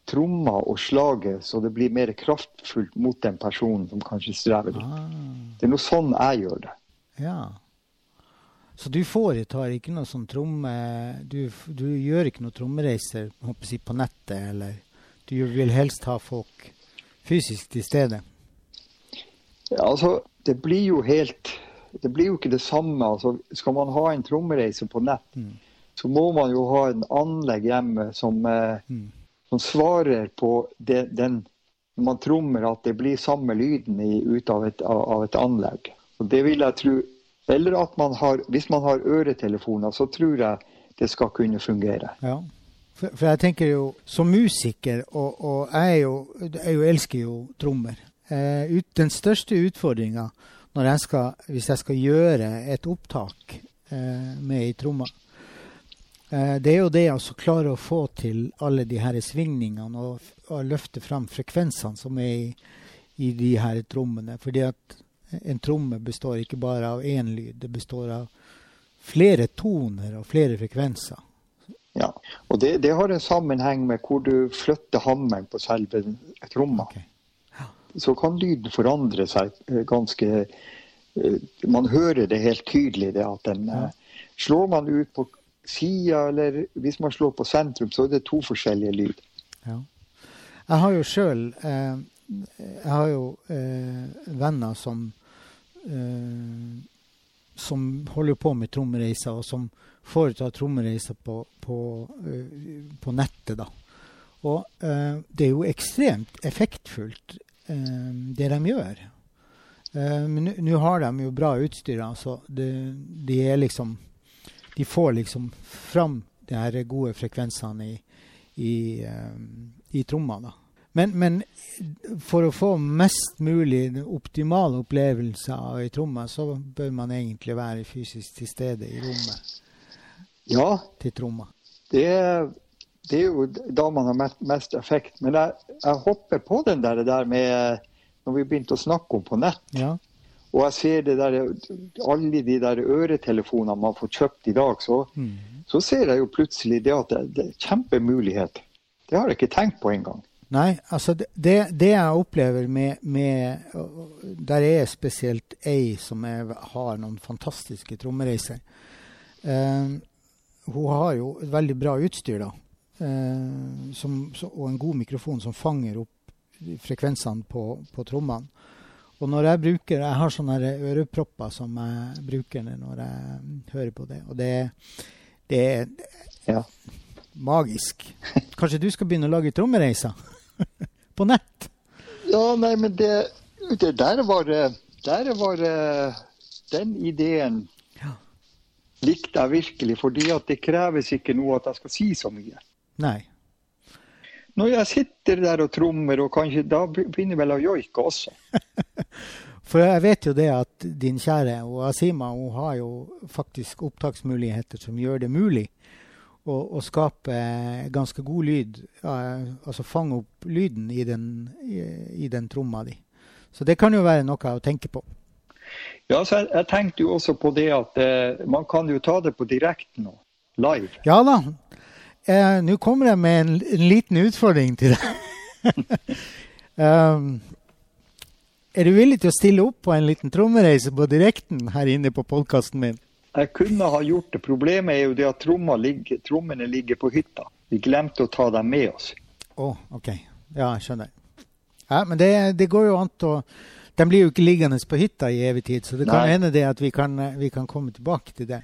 S2: tromma og slaget så det blir mer kraftfullt mot den personen som kanskje strever litt.
S1: Ah,
S2: Det er noe sånn jeg gjør det.
S1: ja. Så du foretar ikke noe sånn tromme... Du, du gjør ikke noe trommereiser på nettet, eller du vil helst ha folk fysisk til stede?
S2: Ja, altså, det blir jo helt Det blir jo ikke det samme. Altså, skal man ha en trommereise på nett,
S1: Mm.
S2: så må man jo ha en anlegg hjemme som, eh,
S1: Mm.
S2: som svarer på det, den Når man trommer, at det blir samme lyden i, ut av et, av, av et anlegg. Og det vil jeg tro Eller at man har Hvis man har øretelefoner, så tror jeg det skal kunne fungere.
S1: Ja. For, for, jeg tenker jo, som musiker, og, og jeg, jo, jeg jo elsker jo trommer eh, ut, Den største utfordringa hvis jeg skal gjøre et opptak eh, med ei tromme, eh, det er jo det å klare å få til alle de her svingningene og, og løfte fram frekvensene som er i, i de her trommene. Fordi at en tromme består ikke bare av én lyd, det består av flere toner og flere frekvenser.
S2: Ja, og det, det, har en sammenheng med hvor du flytter hammeren på selve tromma. Okay. Ja. Så kan lyden forandre seg eh, ganske eh, Man hører det helt tydelig. det at den, ja. Eh, slår man ut på sida, eller hvis man slår på sentrum, så er det to forskjellige lyd.
S1: Ja. Jeg har jo sjøl eh, Jeg har jo eh, venner som eh, som holder på med trommereiser, og som foretar trommereiser på, på, uh, på, nettet. da. Og uh, det er jo ekstremt effektfullt, uh, det de gjør. men nå har de jo bra utstyr. altså. De, de, er liksom De får liksom fram de her gode frekvensene i, i, i tromma. da. Men, men, for å få mest mulig optimale opplevelser i tromme, så bør man egentlig være fysisk til stede i rommet.
S2: Ja,
S1: til tromma.
S2: Det, det, er jo da man har mest, mest effekt. Men jeg, jeg, hopper på den der, der med når vi begynte å snakke om på nett.
S1: Ja.
S2: Og jeg ser det der, alle de der øretelefonene man får kjøpt i dag, så, mm. så ser jeg jo plutselig det at det, det er kjempemulighet. Det har jeg ikke tenkt på engang.
S1: Nei, altså det, det, jeg opplever med, med, Der er spesielt ei som er, har noen fantastiske trommereiser. Uh, hun har jo et veldig bra utstyr, da. Uh, som, så, og en god mikrofon som fanger opp frekvensene på, på trommene. Og når jeg bruker Jeg har sånne ørepropper som jeg bruker når jeg hører på det. Og det, det er ja. magisk. Kanskje du skal begynne å lage trommereiser? <laughs> på nett?
S2: Ja, nei, men det, det der var, der var Den ideen ja. likte jeg virkelig, fordi at det kreves ikke noe at jeg skal si så mye.
S1: Nei.
S2: Når jeg sitter der og trommer, og kanskje da begynner vel å joike også. <laughs>
S1: For jeg vet jo det at din kjære og Asima hun har jo faktisk opptaksmuligheter som gjør det mulig og, og skape ganske god lyd. altså fange opp lyden i den, i, i den tromma di. Så det kan jo være noe å tenke på.
S2: Ja, så jeg, jeg tenkte jo også på det at eh, man kan jo ta det på direkten nå. Live.
S1: Ja da. Eh, Nå kommer jeg med en, en liten utfordring til deg. <laughs> um, er du villig til å stille opp på en liten trommereise på direkten her inne på podkasten min?
S2: Jeg kunne ha gjort det. Problemet er jo det at ligger, trommene ligger på hytta. Vi glemte å ta dem med oss.
S1: Å, oh, OK. Ja, jeg skjønner. Ja, Men det, det, går jo an å De blir jo ikke liggende på hytta i evig tid, så det kan hende det at vi kan, vi kan, komme tilbake til det.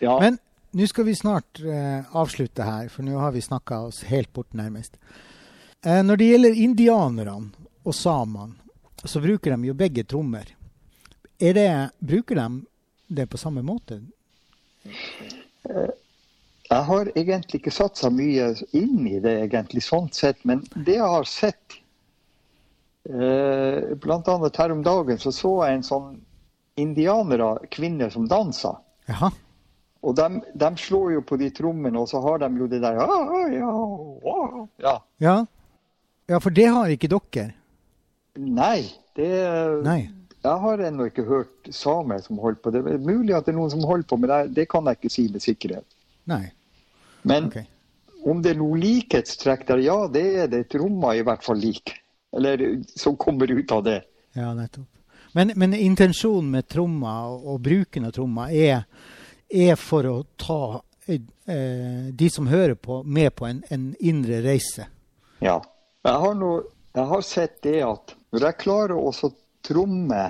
S1: Ja. Men nå skal vi snart eh, avslutte her, for nå har vi snakka oss helt bort, nærmest. Eh, når det gjelder indianerne og samene, så bruker de jo begge trommer. Er det, bruker de det på samme måte?
S2: Jeg har egentlig ikke satt så mye inn i det, egentlig, sånn sett. Men det jeg har sett eh, Bl.a. her om dagen så så jeg en sånn indianere, kvinner, som dansa.
S1: Jaha.
S2: Og de, de, slår jo på de trommene, og så har de jo det der
S1: ja, ja. ja. for det har ikke dere?
S2: Nei. Det,
S1: Nei.
S2: Jeg har ennå ikke hørt samer som holder på. Det er mulig at det er noen som holder på, men det, det kan jeg ikke si med sikkerhet.
S1: Nei.
S2: Men okay. om det er noe likhetstrekk der, ja, det er det. Tromma i hvert fall lik. Eller som kommer ut av det.
S1: Ja, nettopp. Men, men intensjonen med tromma og, og, bruken av tromma er, er for å ta eh, de som hører på, med på en, en indre reise.
S2: Ja. Jeg har, noe, jeg har sett det at når jeg klarer å tromme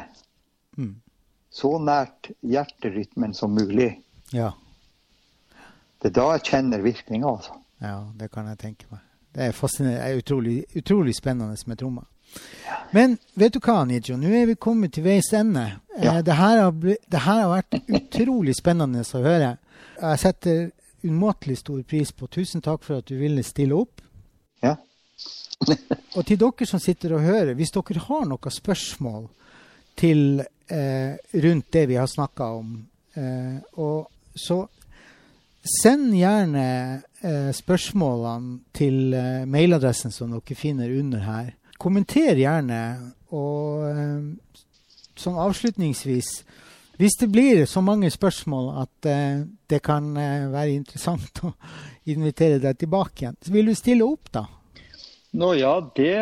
S2: mm. så nært hjerterytmen som mulig.
S1: Ja.
S2: Det er da jeg kjenner virkninga, altså.
S1: Ja, det kan jeg tenke meg. Det er, det er utrolig, utrolig, spennende med trommer. Men vet du hva, Nijo? Nå er vi kommet til veis ende. Ja. Eh, det, her har, det, her har, vært utrolig spennende å høre. Jeg setter umåtelig stor pris på. Tusen takk for at du ville stille opp.
S2: Ja.
S1: Og til dere som sitter og hører, hvis dere har noen spørsmål til eh, rundt det vi har snakka om, eh, så send gjerne eh, spørsmålene til eh, mailadressen som dere finner under her. Kommenter gjerne, og eh, sånn avslutningsvis hvis det blir så mange spørsmål at uh, det kan uh, være interessant å <laughs> invitere deg tilbake igjen, så vil du stille opp da?
S2: Nå ja, det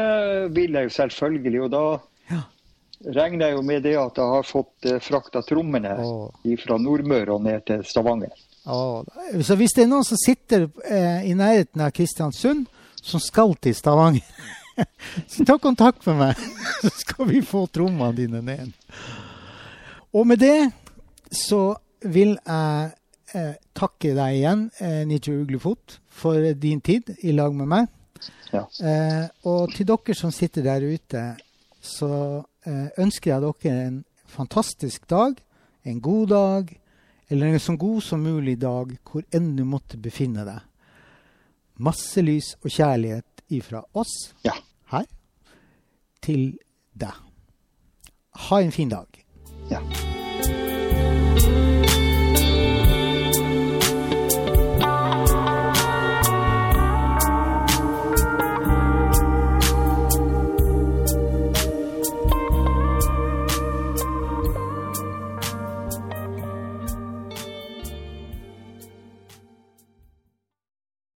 S2: vil jeg jo selvfølgelig. Og da ja. regner jeg jo med det at jeg har fått uh, frakta trommene fra Nordmøre og ned til Stavanger.
S1: Åh. Så hvis det er noen som sitter i nærheten av Kristiansund, som skal til Stavanger, <laughs> så ta kontakt med meg, <laughs> så skal vi få trommene dine ned. Og med det så vil jeg eh, takke deg igjen, eh, Nietzsche Uglefot, for din tid i lag med meg. Ja. Eh, og til dere som sitter der ute, så eh, ønsker jeg dere en fantastisk dag, en god dag, eller en så god som mulig dag hvor enn du måtte befinne deg. Masse lys og kjærlighet ifra oss
S2: ja.
S1: her til deg. Ha en fin dag.
S2: Ja.